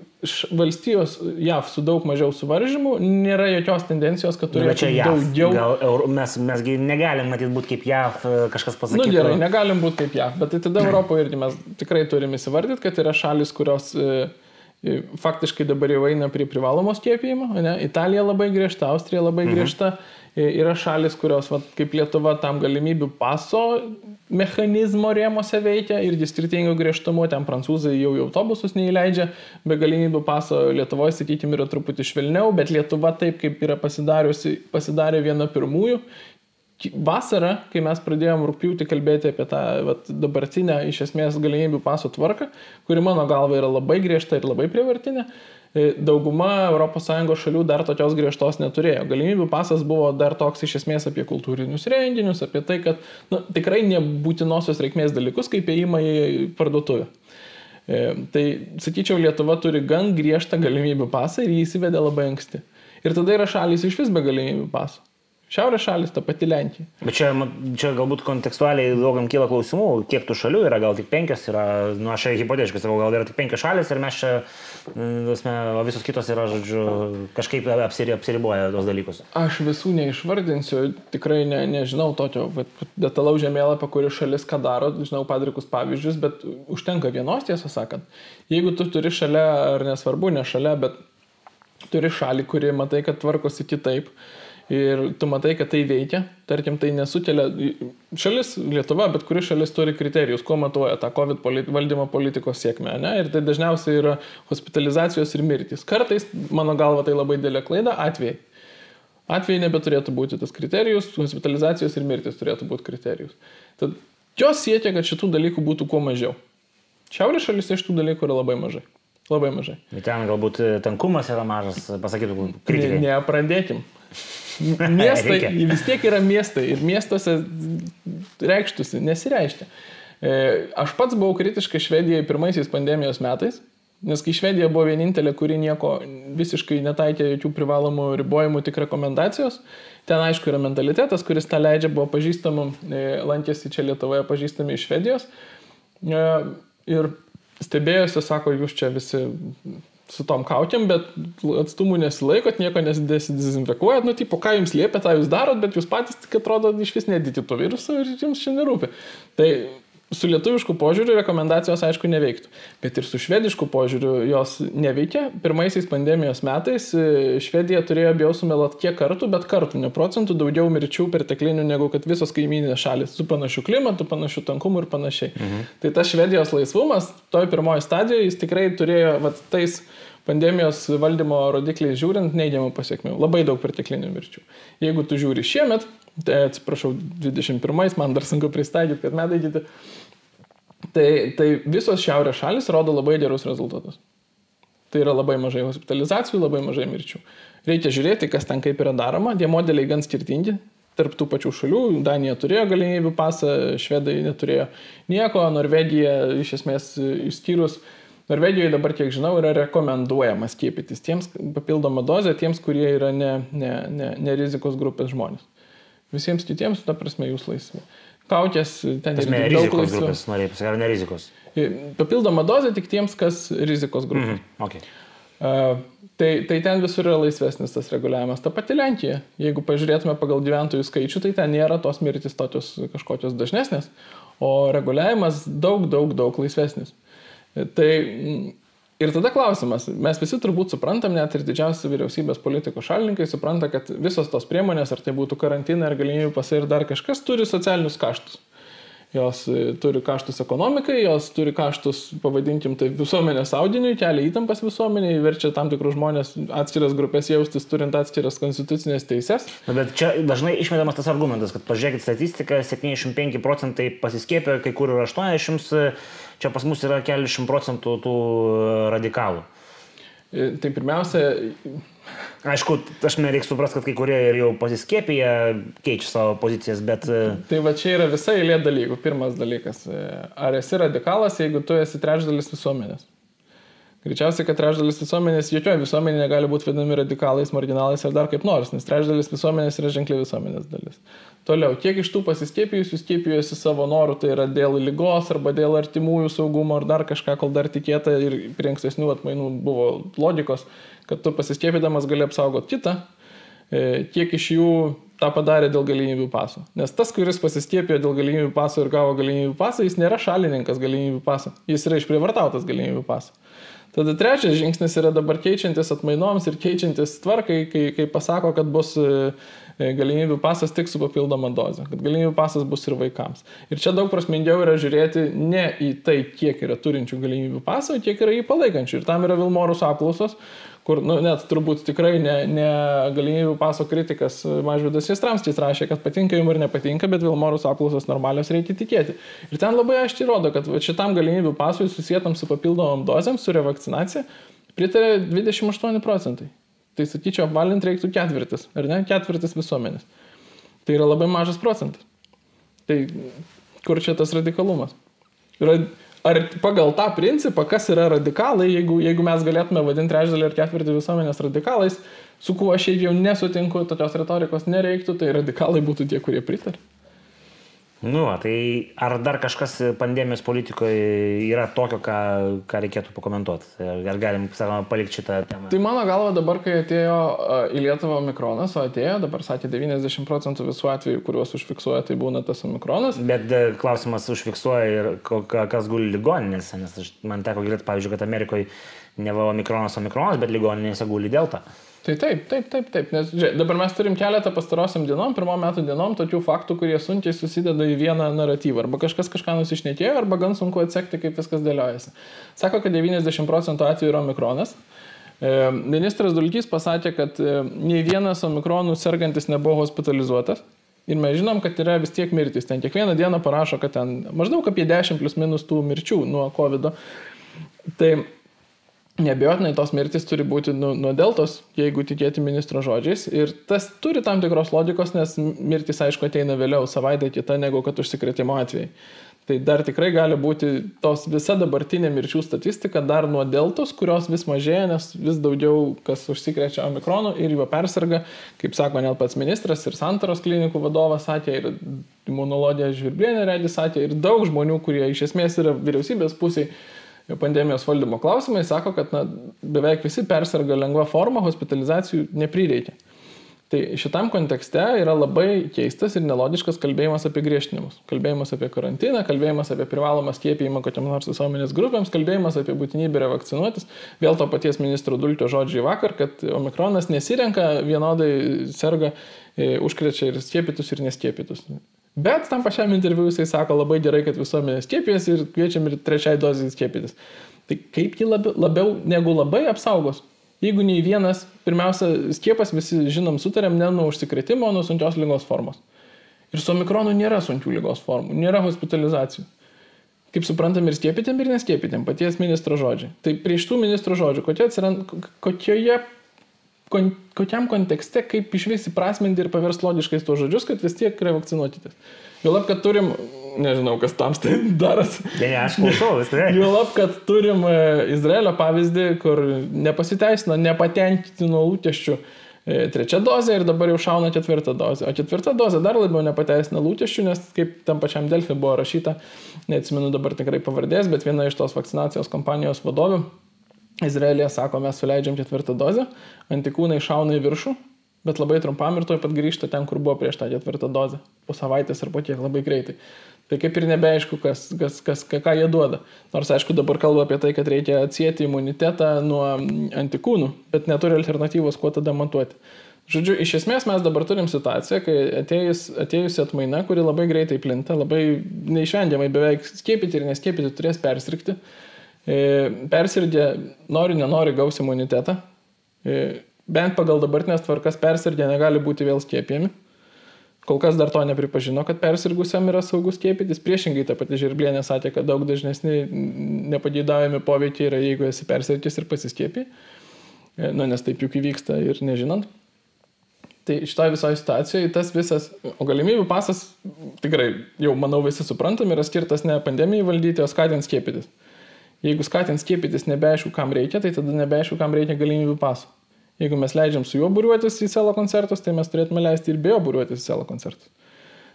valstijos JAV su daug mažiau suvaržymų nėra jokios tendencijos, kad nu, turėtų daugiau. Gal, mes, mesgi negalim matyti būti kaip JAV, e, kažkas pasakė. Na nu, gerai, negalim būti kaip JAV, bet tai tada Europoje irgi mes tikrai turime įsivardyti, kad yra šalis, kurios e, e, faktiškai dabar jau eina prie privalomos skiepijimo. Ne? Italija labai griežta, Austrija labai mhm. griežta. Mhm. Yra šalis, kurios, va, kaip Lietuva, tam galimybių paso mechanizmo rėmose veikia ir skirtingų griežtumų, ten prancūzai jau į autobusus neįleidžia, be galimybių paso Lietuvoje, sakykime, yra truputį švelniau, bet Lietuva taip kaip yra pasidarė viena pirmųjų. Vasarą, kai mes pradėjom rūpjūti kalbėti apie tą vat, dabartinę iš esmės galimybių paso tvarką, kuri mano galva yra labai griežta ir labai privartinė, Tai dauguma ES šalių dar tokios griežtos neturėjo. Galimybių pasas buvo dar toks iš esmės apie kultūrinius renginius, apie tai, kad nu, tikrai nebūtinosios reikmės dalykus, kaip įėjimą į parduotuvę. E, tai, sakyčiau, Lietuva turi gan griežtą galimybių pasą ir jį įsivedė labai anksti. Ir tada yra šalis iš vis be galimybių paso. Šiaurės šalis, ta pati Lenkija. Bet čia, čia galbūt kontekstualiai daugam kyla klausimų, kiek tų šalių yra, gal tik penkios yra, nu aš čia hipotetiškai sakau, gal yra tik penkios šalis ir mes čia, mm, tasme, o visos kitos yra, žodžiu, kažkaip apsiri, apsiriboja tos dalykus. Aš visų neišvardinsiu, tikrai ne, nežinau tokio detalaus žemėlapio, kuri šalis ką daro, žinau padrikus pavyzdžius, bet užtenka vienos tiesą sakant. Jeigu tu turi šalia, ar nesvarbu, ne šalia, bet turi šalį, kuri matai, kad tvarkosi kitaip ir tu matai, kad tai veikia, tarkim, tai nesukelia, šalis Lietuva, bet kuri šalis turi kriterijus, kuo matuoja tą COVID politi valdymo politikos sėkmę, ne? ir tai dažniausiai yra hospitalizacijos ir mirtis. Kartais, mano galva, tai labai didelė klaida, atvejai. Atvejai nebeturėtų būti tas kriterijus, hospitalizacijos ir mirtis turėtų būti kriterijus. Tad jos siekia, kad šitų dalykų būtų kuo mažiau. Šiaurės šalyse šitų dalykų yra labai mažai. Labai mažai. Bet ten galbūt tankumas yra mažas, pasakytų kritikai. Ne, nepradėkim. Miestai, vis tiek yra miestai ir miestuose reikštusi, nesireiškia. E, Aš pats buvau kritiškai Švedijai pirmaisiais pandemijos metais, nes kai Švedija buvo vienintelė, kuri nieko visiškai netaikė jokių privalomų ribojimų, tik rekomendacijos, ten aišku yra mentalitetas, kuris tą leidžia, buvo pažįstamų, e, lankėsi čia Lietuvoje pažįstami iš Švedijos. E, Ir stebėjosi, sako, jūs čia visi su tom kaukiam, bet atstumų nesilaikot, nieko nesidezinfekuojat, nu, tipo, ką jums liepia, tą jūs darot, bet jūs patys, tik atrodo, iš vis nedyti to viruso ir jums čia nerūpi. Tai su lietuvišku požiūriu rekomendacijos, aišku, neveiktų, bet ir su švedišku požiūriu jos neveikia. Pirmaisiais pandemijos metais e, Švedija turėjo, bijau sumeluot, kiek kartų, bet kartų, ne procentų, daugiau mirčių perteklinių negu kad visos kaiminės šalis, su panašiu klimatu, panašiu tankumu ir panašiai. Mhm. Tai tas Švedijos laisvumas, toj pirmoji stadijoje jis tikrai turėjo, vat, tais pandemijos valdymo rodikliais žiūrint, neigiamų pasiekmių. Labai daug perteklinių mirčių. Jeigu tu žiūri šiemet, tai atsiprašau, 21, man dar sunku pristaikyti, kad metai kiti, tai, tai visos šiaurės šalis rodo labai gerus rezultatus. Tai yra labai mažai hospitalizacijų, labai mažai mirčių. Reikia žiūrėti, kas ten kaip yra daroma. Tie modeliai gan skirtingi. Tarp tų pačių šalių, Danija turėjo galimybių pasą, švedai neturėjo nieko, Norvegija iš esmės išskyrus Norvegijoje dabar, kiek žinau, yra rekomenduojama skiepytis tiems papildomą dozę, tiems, kurie yra ne, ne, ne, ne rizikos grupės žmonės. Visiems kitiems, ta prasme, jūs laisvi. Kaukės ten Tasme, irgi daug rizikos laisviau. grupės, norėjai pasakyti, ar ne rizikos? Papildoma dozė tik tiems, kas rizikos grupė. Mhm. Okay. Uh, tai, tai ten visur yra laisvesnis tas reguliavimas. Ta pati Lenkija, jeigu pažiūrėtume pagal gyventojų skaičių, tai ten nėra tos mirtis tokios kažkokios dažnesnės, o reguliavimas daug, daug, daug laisvesnis. Tai mm, ir tada klausimas, mes visi turbūt suprantam, net ir didžiausi vyriausybės politikos šalininkai supranta, kad visos tos priemonės, ar tai būtų karantinai, ar galimybių pasai ir dar kažkas, turi socialinius kaštus. Jos e, turi kaštus ekonomikai, jos turi kaštus, pavadinkim tai visuomenės audiniui, kelia įtampas visuomeniai, verčia tam tikrus žmonės atskiras grupės jaustis, turint atskiras konstitucinės teises. Na, bet čia dažnai išmetamas tas argumentas, kad pažiūrėkit statistiką, 75 procentai pasiskėpė, kai kur yra 80, čia pas mus yra keliasdešimt procentų tų radikalų. E, Tai pirmiausia, Aišku, aš nereikia suprasti, kad kai kurie ir jau pasiskėpė, keičia savo pozicijas, bet... e, tai va čia yra visa eilė dalykų. Pirmas dalykas, e, ar esi radikalas, jeigu tu esi trečdalis visuomenės? Greičiausiai, kad trečdalis visuomenės, jokioje visuomenėje negali būti vadinami radikalais, marginalais ar dar kaip nors, nes trečdalis visuomenės yra ženkliai visuomenės dalis. Toliau, kiek iš tų pasiskėpijusių skėpijusi savo norų, tai yra dėl lygos arba dėl artimųjų saugumo ar dar kažką, kol dar tikėta ir prie ankstesnių atmainų buvo logikos, kad tu pasiskėpydamas gali apsaugoti kitą, e, kiek iš jų tą padarė dėl galimybių paso. Nes tas, kuris pasiskėpė dėl galimybių paso ir gavo galimybių pasą, jis nėra šalininkas galimybių paso, jis yra išprievartautas galimybių paso. Tada trečias žingsnis yra dabar keičiantis atmainoms ir keičiantis tvarkai, kai, kai pasako, kad bus e, e, galimybių pasas tik su papildoma doze, kad galimybių pasas bus ir vaikams. Ir čia daug prasmingiau yra žiūrėti ne į tai, kiek yra turinčių galimybių pasą, kiek yra jį palaikančių. Ir tam yra Vilmorus apklausos, kur nu, net turbūt tikrai ne, ne galimybių paso kritikas Mažvidas Jastramskis rašė, kad patinka jums ar nepatinka, bet Vilmorus apklausos normalios reikia tikėti. Ir ten labai aiškiai rodo, kad šitam galimybių pasui susijętam su papildomom dozėm, su revakcinacija, pritarė 28 procentai. Tai sakyčiau, apvalint reiktų ketvirtis, ar ne? Ketvirtis visuomenės. Tai yra labai mažas procentas. Tai kur čia tas radikalumas? Yra ar pagal tą principą, kas yra radikalai, jeigu, jeigu mes galėtume vadinti trečdalį ir ketvirtį visuomenės radikalais, su kuo aš jau nesutinku, tokios retorikos nereiktų, tai radikalai būtų tie, kurie pritarė. Nu, tai ar dar kažkas pandemijos politikoje yra tokio, ką, ką reikėtų pakomentuoti? Ar galim, sakoma, palikti šitą temą? Tai mano galva dabar, kai atėjo į Lietuvą Mikronas, o atėjo, dabar sakė 90 procentų visų atvejų, kuriuos užfiksuoja, tai būna tas Mikronas. Bet e, klausimas užfiksuoja ir kas guli ligoninėse, nes aš, man teko girdėti, pavyzdžiui, kad Amerikoje ne va Mikronas, o Mikronas, bet ligoninėse guli Delta. Tai taip, taip, taip, taip, nes žiūrėk, dabar mes turim keletą pastarosiam dienom, pirmo metų dienom, tokių faktų, kurie sunkiai susideda į vieną naratyvą. Arba kažkas kažką nusišnekėjo, arba gan sunku atsekti, kaip viskas dėliojasi. Sako, kad 90 procentų atvejų yra omikronas. E, ministras Dulkys pasakė, kad e, nei vienas omikronų sergantis nebuvo hospitalizuotas. Ir mes žinom, kad yra vis tiek mirtis. Ten kiekvieną dieną parašo, kad ten maždaug apie 10 plus minus tų mirčių nuo COVID. -o. Tai Nebejotinai tos mirtis turi būti nu, nuo deltos, jeigu tikėti ministro žodžiais. Ir tas turi tam tikros logikos, nes mirtis, aišku, ateina vėliau, savaitę kita negu kad užsikrėtimo atvejai. Tai dar tikrai gali būti tos visa dabartinė mirčių statistika dar nuo deltos, kurios vis mažėja, nes vis daugiau kas užsikrečia omikronu ir jo persirga, kaip sako net pats ministras ir Santaros klinikų vadovas sakė, ir imunologija Žvirblienė redis sakė, ir daug žmonių, kurie iš esmės yra vyriausybės pusėje pandemijos valdymo klausimai sako, kad na, beveik visi persirga lengva forma, hospitalizacijų neprireikia. Tai šitam kontekste yra labai keistas ir nelogiškas kalbėjimas apie griežtinimus. Kalbėjimas apie karantiną, kalbėjimas apie privalomą skiepijimą kokiam nors visuomenės grupėms, kalbėjimas apie būtinybę revakcinuotis. Vėl to paties ministro Dulkio žodžiai vakar, kad omikronas nesirenka vienodai serga, e, užkrečia ir skiepytus ir neskiepytus. Bet tam pačiam interviu jisai sako labai gerai, kad visuomenė skiepijas ir kviečiam ir trečiai dozai skiepytis. Tai kaip ji labiau, labiau negu labai apsaugos? Jeigu nei vienas, pirmiausia, skiepas visi žinom sutarėm ne nuo užsikrėtimo, o nuo sunkios lygos formos. Ir su omikronu nėra sunkių lygos formų, nėra hospitalizacijų. Kaip suprantam ir skiepytėm ir neskiepytėm, paties ministro žodžiai. Tai prie šitų ministro žodžių, kokie atsiranda, kokioje kon, kokiam kontekste, kaip iš vis įprasminti ir paversti logiškais tuos žodžius, kad vis tiek revakcinuotytis. Juolab, kad turim, nežinau, kas tam tai daras. Ne, ne, aš klausau, viską. Juolab, kad turim e, Izraelio pavyzdį, kur nepasiteisino, nepatenkino lūkesčių e, trečia dozė ir dabar jau šauna ketvirtą dozę. O ketvirta dozė dar labiau nepateisina lūkesčių, nes kaip tam pačiam Delfi buvo rašyta, neatsimenu dabar tikrai pavardės, bet viena iš tos vakcinacijos kompanijos vadovių Izraelija sako, mes suleidžiam ketvirtą dozę, antikūnai šauna į viršų, bet labai trumpam ir tuoj pat grįžta ten, kur buvo prieš tą ketvirtą dozę. Po savaitės ar po tiek labai greitai. Tai kaip ir nebeaišku, kas, kas, kas, ką jie duoda. Nors aišku dabar kalba apie tai, kad reikia atsijėti imunitetą nuo antikūnų, bet neturi alternatyvos, kuo tada matuoti. Žodžiu, iš esmės mes dabar turim situaciją, kai atėjus, atėjusi atmaina, kuri labai greitai plinta, labai neišvengiamai beveik skiepyti ir neskiepyti turės persirgti. E, persirgė, nori, nenori, gaus imunitetą. E, bent pagal dabartinės tvarkas persirgė negali būti vėl skiepijami. Kol kas dar to nepripažino, kad persirgusiam yra saugus skiepytis. Priešingai ta pati Žirblienė sakė, kad daug dažnesni nepageidaujami poveikiai yra, jeigu esi persirgęs ir pasiskiepi. E, nu, nes taip juk įvyksta ir nežinant. Tai šitoje visoje situacijoje tas visas, o galimybių pasas tikrai, jau manau visi suprantam, yra skirtas ne pandemijai valdyti, o skatinti skiepytis. Jeigu skatint skiepytis nebeaišku, kam reikia, tai tada nebeaišku, kam reikia galimybių paso. Jeigu mes leidžiam su juo būriuotis į selo koncertus, tai mes turėtume leisti ir be jo būriuotis į selo koncertus.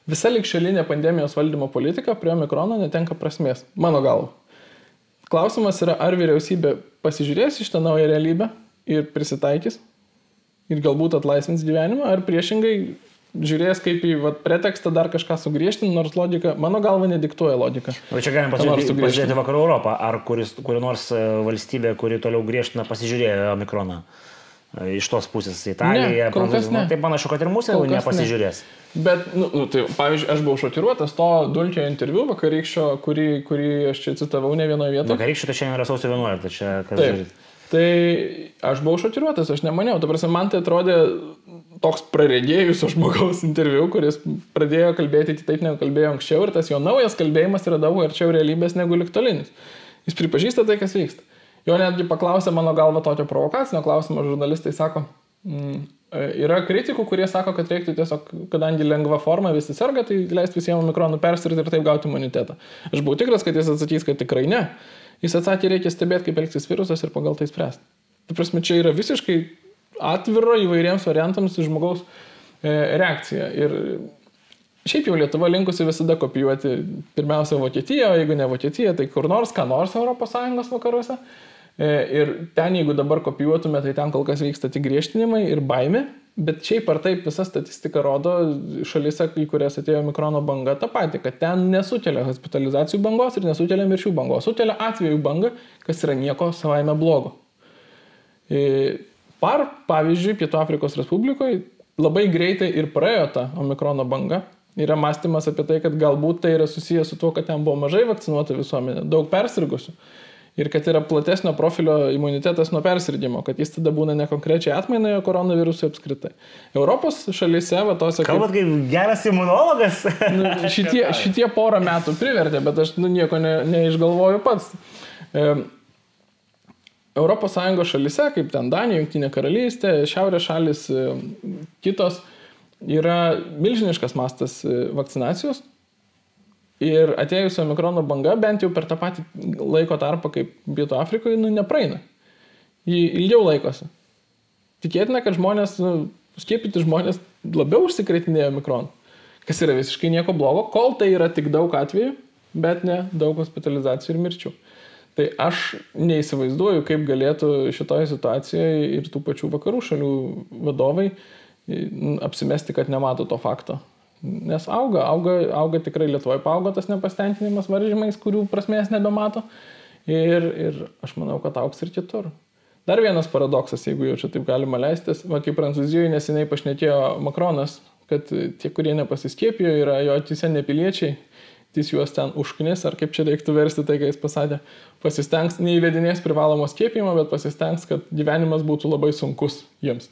Visa likščiolinė pandemijos valdymo politika prie omikrono netenka prasmės, mano galva. Klausimas yra, ar vyriausybė pasižiūrės iš tą naują realybę ir prisitaikys ir galbūt atlaisvins gyvenimą, ar priešingai žiūrės kaip į vat, pretekstą dar kažką sugriežtinti, nors logika, mano galva, nediktuoja logika. O čia galim pasižiūrėti, pasižiūrėti vakarų Europą, ar kuris, kuri nors e, valstybė, kuri toliau griežtina, pasižiūrėjo omikroną. E, iš tos pusės Italija, Prancūzija. Tai panašu, kad ir mūsų jau nepasižiūrės. Ne. Bet, nu, nu, tai, pavyzdžiui, aš buvau šokiruotas to dulkio interviu vakarykščio, kurį, kurį aš čia citavau ne vienoje vietoje. Vakarykščio tai šiandien yra sausio 11, tai čia kas žiūri. Tai aš buvau šokiruotas, aš nemaniau, prasme, man tai atrodė toks praregėjusio žmogaus interviu, kuris pradėjo kalbėti kitaip negu kalbėjo anksčiau ir tas jo naujas kalbėjimas yra daug arčiau realybės negu liktolinis. Jis pripažįsta tai, kas vyksta. Jo netgi paklausė mano galva tokio provokacinio klausimo, žurnalistai sako, mm, E, yra kritikų, kurie sako, kad reiktų tiesiog, kadangi lengva forma visi serga, tai leisti visiems omikronų persirgti ir taip gauti imunitetą. Aš buvau tikras, kad jis atsakys, kad tikrai ne. Jis atsakė, reikia stebėti, kaip elgsis virusas ir pagal tai spręsti. Tai prasme, čia yra visiškai atviro įvairiems variantams žmogaus e, reakcija. Ir šiaip jau Lietuva linkusi visada kopijuoti pirmiausia Vokietiją, o jeigu ne Vokietija, tai kur nors, ką nors ES vakaruose. E, ir ten, jeigu dabar kopijuotume, tai ten kol kas vyksta tik griežtinimai ir baime, bet šiaip ar taip visa statistika rodo šalise, į kurias atėjo mikrono banga, tą patį, kad ten nesukelia hospitalizacijų bangos ir nesukelia mirčių bangos, sukelia atvejų bangą, kas yra nieko savaime blogo. E, par, pavyzdžiui, Pietų Afrikos Respublikoje labai greitai ir praėjo ta omikrono banga. Yra mąstymas apie tai, kad galbūt tai yra susijęs su tuo, kad ten buvo mažai vakcinuota visuomenė, daug persirgusių ir kad yra platesnio profilio imunitetas nuo persirgymo, kad jis tada būna ne konkrečiai atmainai, o koronavirusui apskritai. Europos šalyse, va tose... Kalbat kaip geras imunologas. nu, šitie, šitie porą metų privertė, bet aš nu, nieko ne, neišgalvoju pats. E, Europos Sąjungos šalyse, kaip ten Danija, Junktinė karalystė, Šiaurės šalis, kitos, yra milžiniškas mastas e, vakcinacijos Ir atėjusio mikrono banga bent jau per tą patį laiko tarpą kaip Pietų Afrikoje, nu, nepraeina. Jį ilgiau laikosi. Tikėtina, kad žmonės, nu, skiepyti žmonės labiau užsikrėtinėjo mikronu. Kas yra visiškai nieko blogo, kol tai yra tik daug atvejų, bet ne daug hospitalizacijų ir mirčių. Tai aš neįsivaizduoju, kaip galėtų šitoje situacijoje ir tų pačių vakarų šalių vadovai apsimesti, kad nemato to fakto. Nes auga, auga, auga tikrai Lietuvoje, paaugo tas nepastenkinimas varžymais, kurių prasmės nebemato. Ir, ir aš manau, kad auks ir kitur. Dar vienas paradoksas, jeigu jau čia taip galima leistis, va kaip Prancūzijoje neseniai pašnekėjo Makronas, kad tie, kurie nepasiskiepijo, yra jo atise nepiliečiai, jis juos ten užknis, ar kaip čia reiktų versti tai, ką jis pasakė, pasistengs, neįvedinės privalomą skiepimą, bet pasistengs, kad gyvenimas būtų labai sunkus jiems.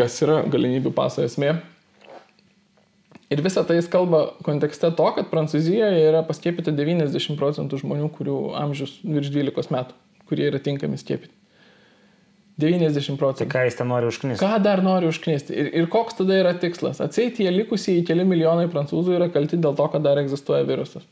Kas yra galimybių paso esmė. Ir visą tai jis kalba kontekste to, kad Prancūzijoje yra paskiepyta 90 procentų žmonių, kurių amžius virš 12 metų, kurie yra tinkami skiepyti. 90 procentų. Tai ką jis ten nori užknisti? Ką dar nori užknisti? Ir, ir koks tada yra tikslas? Atseit tie likusieji keli milijonai prancūzų yra kalti dėl to, kad dar egzistuoja virusas.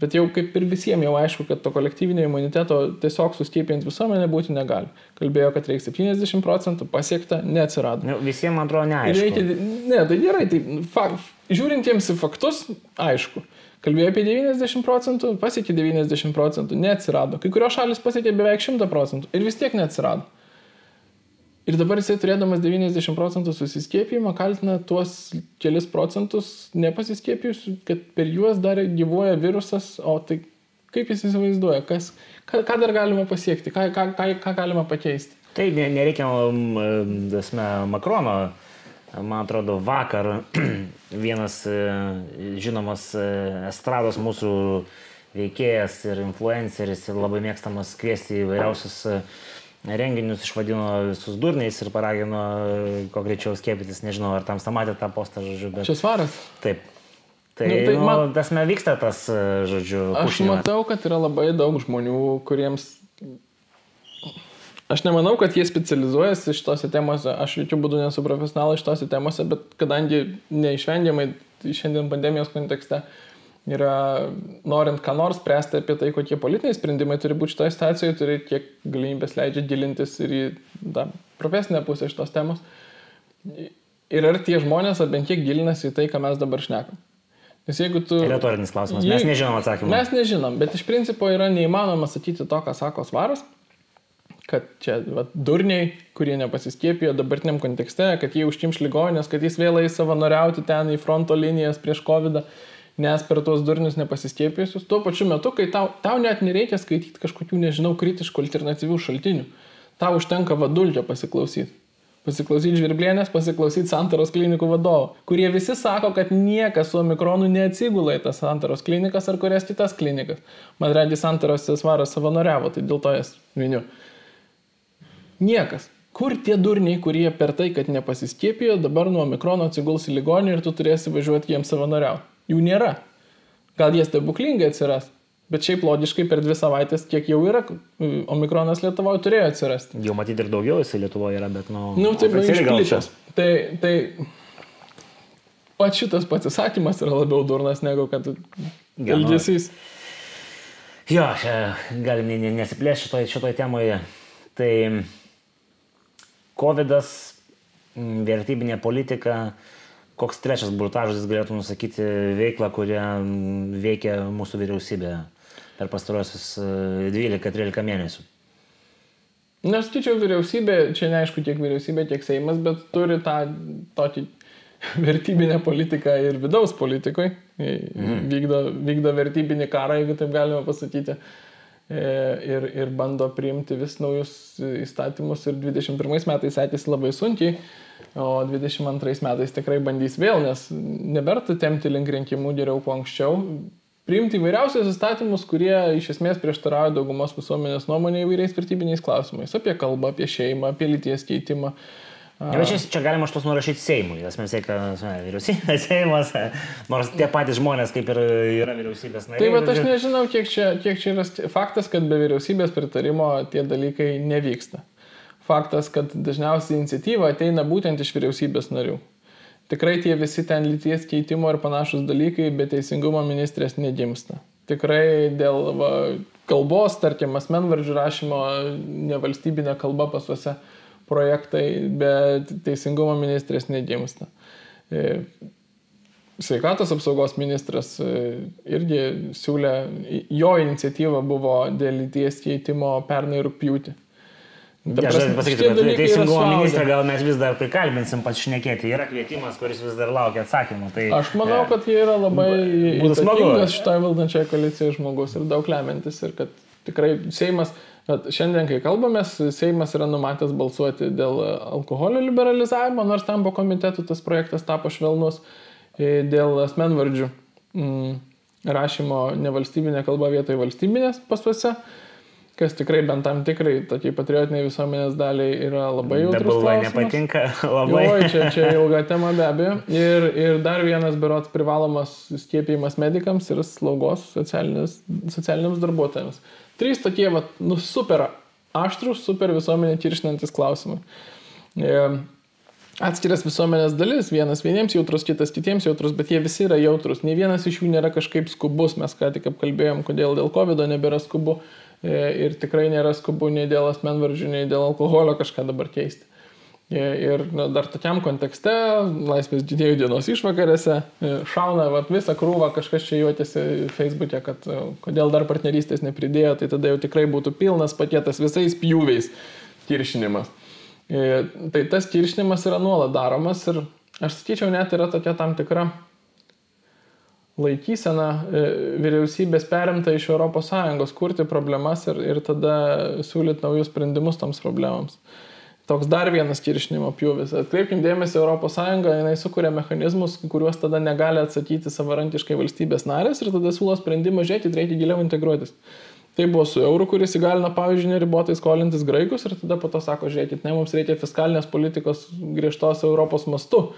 Bet jau kaip ir visiems jau aišku, kad to kolektyvinio imuniteto tiesiog suskiepinti visuomenę būti negali. Kalbėjo, kad reikia 70 procentų, pasiekta, neatsirado. Nu, visiems, man atrodo, neaišku. Reikia, ne, tai gerai, tai fakt, žiūrintiems į faktus, aišku. Kalbėjo apie 90 procentų, pasiekė 90 procentų, neatsirado. Kai kurios šalis pasiekė beveik 100 procentų ir vis tiek neatsirado. Ir dabar jisai turėdamas 90 procentų susiskiepijimą kaltina tuos kelis procentus nepasiskiepijus, kad per juos dar gyvuoja virusas, o tai kaip jis įsivaizduoja, kas, ką, ką dar galima pasiekti, ką, ką, ką, ką galima pakeisti. Tai nereikia, dasme, Makrono, man atrodo, vakar vienas e, žinomas e, estrados mūsų veikėjas ir influenceris ir labai mėgstamas kviesti įvairiausius uh, renginius išvadino visus durniais ir paragino kuo greičiau skiepytis. Nežinau, ar tam samatė tą postą, žodžiu. Bet... Čia svaras. Taip. Tai, nu, tai nu, man... tas me vyksta tas, žodžiu. Aš pušinimas. matau, kad yra labai daug žmonių, kuriems... Aš nemanau, kad jie specializuojasi šitose temose, aš jokių būdų nesu profesionalas šitose temose, bet kadangi neišvengiamai šiandien pandemijos kontekste uh, yra, norint ką nors spręsti apie tai, kokie politiniai sprendimai turi būti šitoje situacijoje, turi kiek galimybės leidžia gilintis ir į tą profesinę pusę šitos temos. Ir ar tie žmonės, ar bent kiek gilinasi į tai, ką mes dabar šnekam. Nes jeigu tu... Retorinis klausimas, mes nežinom atsakymą. Mes nežinom, bet iš principo yra neįmanoma sakyti to, ką sako svaras, kad čia va, durniai, kurie nepasiskiepijo dabartiniam kontekste, kad jie užkimš ligonės, kad jis vėl eis savanoriauti ten į fronto linijas prieš COVID. -ą nes per tuos durnius nepasiskiepijusius, tuo pačiu metu, kai tau, tau net nereikia skaityti kažkokių, nežinau, kritiškų alternatyvių šaltinių, tau užtenka vadulkio pasiklausyti. Pasiklausyti žvirblienės, pasiklausyti santaros klinikų vadovo, kurie visi sako, kad niekas su omikronu neatsigula į tas santaros klinikas ar kurias kitas klinikas. Man regi santaros svaras savanoriavo, tai dėl to jas miniu. Niekas. Kur tie durniai, kurie per tai, kad nepasiskiepijo, dabar nuo mikrono atsiguls į ligonį ir tu turėsi važiuoti jiems savanoriauti? Jų nėra. Gal jie stebuklingai atsiras, Bet šiaip logiškai per dvi savaitės, kiek jau yra, omikronas Lietuvoje turėjo atsirasti. Jau matyti ir daugiau jisai Lietuvoje yra, bet, nu... Nu, taip, nu, išplitęs. Tai, tai pats šitas pasisakymas yra labiau durnas negu kad nu, elgesys. Jo, galim ne- ne- nesiplėsti šitoj, šitoj temoje. Tai COVID-as, m, vertybinė politika, koks trečias burtažas galėtų nusakyti veiklą, kurią veikia mūsų vyriausybė per pastarosius e, 12-13 mėnesių. Nesakyčiau vyriausybė, čia neaišku tiek vyriausybė, tiek Seimas, bet turi tą tokį vertybinę politiką ir vidaus politikoje. Mhm. Vykdo, vykdo vertybinį karą, jeigu taip galima pasakyti. E, Ir, ir bando priimti vis naujus įstatymus ir 21 metais sekėsi labai sunkiai, o 22 metais tikrai bandys vėl, nes neberta temti link rinkimų geriau kuo anksčiau. Priimti įvairiausius įstatymus, kurie iš esmės prieštarauja daugumos visuomenės nuomonė įvairiais vertybiniais klausimais. Apie kalbą, apie šeimą, apie lyties keitimą. Bet čia, čia galima šitos nurašyti Seimui, nes mes sėka vyriausybė, Seimas, nors tie patys žmonės kaip ir yra vyriausybės nariai. Tai bet aš nežinau, kiek čia, kiek čia yra faktas, kad be vyriausybės pritarimo tie dalykai nevyksta. Faktas, kad dažniausiai iniciatyva ateina būtent iš vyriausybės narių. Tikrai tie visi ten lyties keitimo ir panašus dalykai be teisingumo ministrės negimsta. Tikrai dėl va, kalbos, tarkim, asmenvardžių rašymo nevalstybinė kalba pasuose projektai be teisingumo ministrės negimsta. E, Sveikatos apsaugos ministras e, irgi siūlė, jo iniciatyva buvo dėl lyties keitimo pernai rūpjūtį. Ja, prasme, šitie kad teisingumo ministrą gal mes vis dar prikalbinsim pašnekėti. Yra kvietimas, kuris vis dar laukia atsakymų. Tai, Aš manau, e, kad jie yra labai įtakingas šitoje valdančioje koalicijoje žmogus ir daug lemiantis ir kad tikrai Seimas, bet šiandien, kai kalbamės, Seimas yra numatęs balsuoti dėl alkoholio liberalizavimo, nors tam po komitetų tas projektas tapo švelnus, e, dėl asmenvardžių mm, rašymo nevalstybinė kalba vietoje valstybinės pasuose, kas tikrai bent tam tikrai, tokiai patriotiniai visuomenės daliai yra labai jautrus klausimas. nepatinka labai. Oi, čia, čia ilga tema be abejo. Ir, ir dar vienas berots privalomas skiepijimas medikams ir slaugos socialiniams darbuotojams. Trys tokie, vat, nu, super aštrus, super visuomenė kiršinantis klausimai. E, Atskiras visuomenės dalis, vienas vieniems jautrus, kitas kitiems jautrus, bet jie visi yra jautrus. Ne vienas iš jų nėra kažkaip skubus, mes ką tik apkalbėjom, kodėl dėl COVID nebėra skubu ir tikrai nėra skubu nei dėl asmenvardžių, nei dėl alkoholio kažką dabar keisti. E, Ir na, dar tokiam kontekste, Laisvės didėjų dienos išvakarėse, e, šauna vat, visą krūvą, kažkas čia juotėsi Facebook'e, kad e, kodėl dar partnerystės nepridėjo, tai tada jau tikrai būtų pilnas paketas visais pjūviais kiršinimas. E, Tai tas kiršinimas yra nuolat daromas ir aš sakyčiau, net yra tokia tam tikra laikysena e, vyriausybės perimta iš ES kurti problemas ir, ir tada siūlyti naujus sprendimus toms problemams. Toks dar vienas kiršinimo pjūvis. Atkreipkim dėmesį, ES jinai sukuria mechanizmus, kuriuos tada negali atsakyti savarankiškai valstybės narės ir tada siūlo sprendimą, žiūrėkit, reikia giliau integruotis. Tai buvo su euru, kuris įgalina, pavyzdžiui, neribotai skolintis graikus ir tada po to sako, žiūrėkit, ne, mums reikia fiskalinės politikos griežtos Europos mastu,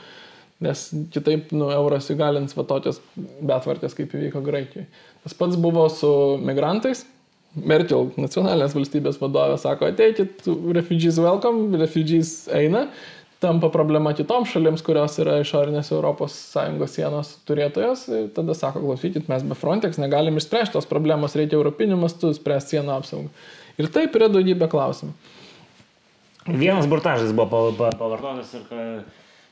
nes kitaip, nu, euras įgalins va tokias betvartės, kaip įvyko Graikijoje. Tas pats buvo su migrantais. Merkel, nacionalinės valstybės vadovė, sako, ateikit, refugees welcome, refugees eina, tampa problema kitoms šalims, kurios yra išorinės ES sienos turėtojos, tada sako, klausykit, mes be Frontex negalim išspręsti tos problemos, reikia europinių mastų spręsti sienų apsaugą. Ir taip yra daugybė klausimų. Vienas burtažas buvo pa- pa- pavartotas ir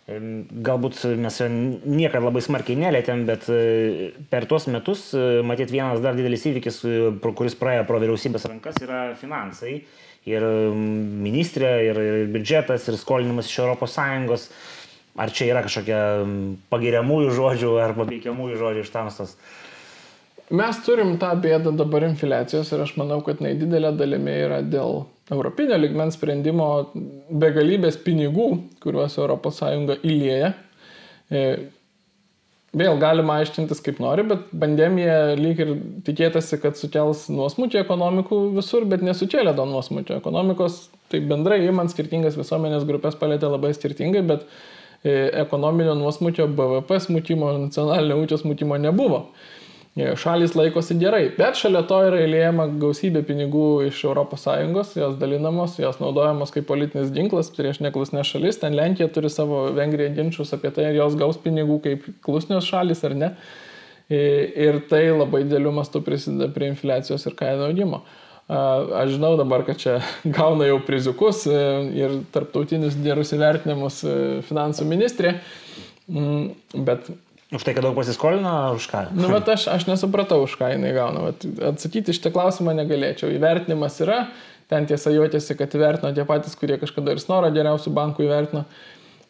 galbūt mes jo niekada labai smarkiai nelėtėm, bet e, per tuos metus, e, matyt, vienas dar didelis įvykis, e, kuris praėjo pro vyriausybės rankas, yra finansai. Ir ministrė, ir, ir biudžetas, ir skolinimas iš ES. Ar čia yra kažkokia pagiriamųjų žodžių ar paveikiamųjų žodžių iš tamstos? Mes turim tą bėdą dabar infliacijos ir aš manau, kad jinai didelė dalimi yra dėl europinio ligmens sprendimo begalybės pinigų, kuriuos ES įlėja. E, Vėl galima aiškintis kaip nori, bet pandemija lyg ir tikėtasi, kad sukels nuosmutį ekonomikų visur, bet nesukėlė to nuosmutio. Ekonomikos, tai bendrai įmant skirtingas visuomenės grupės palėtė labai skirtingai, bet e, ekonominio nuosmutio BVP smūtimo, nacionalinio ūkio smūtimo nebuvo. E, šalis laikosi gerai, bet šalia to yra įlėjama gausybė pinigų iš ES, jos dalinamos, jos naudojamos kaip politinis ginklas prieš neklusnės šalis, ten Lenkija turi savo Vengriją ginčius apie tai, ar jos gaus pinigų kaip klusnios šalis ar ne. E, ir tai labai dėliu mastu prisideda prie infliacijos ir kainų augimo. Aš žinau dabar, kad čia gauna jau priziukus e, ir tarptautinius gerus įvertinimus e, finansų ministrė, mm, bet... Už tai, kad daug pasiskolino, už ką? Nu, bet aš, aš nesupratau, už ką jinai gauna. Bet atsakyti šitą klausimą negalėčiau. Įvertinimas yra, ten tiesa juotėsi, kad įvertino tie patys, kurie kažkada ir snorą geriausių bankų įvertino.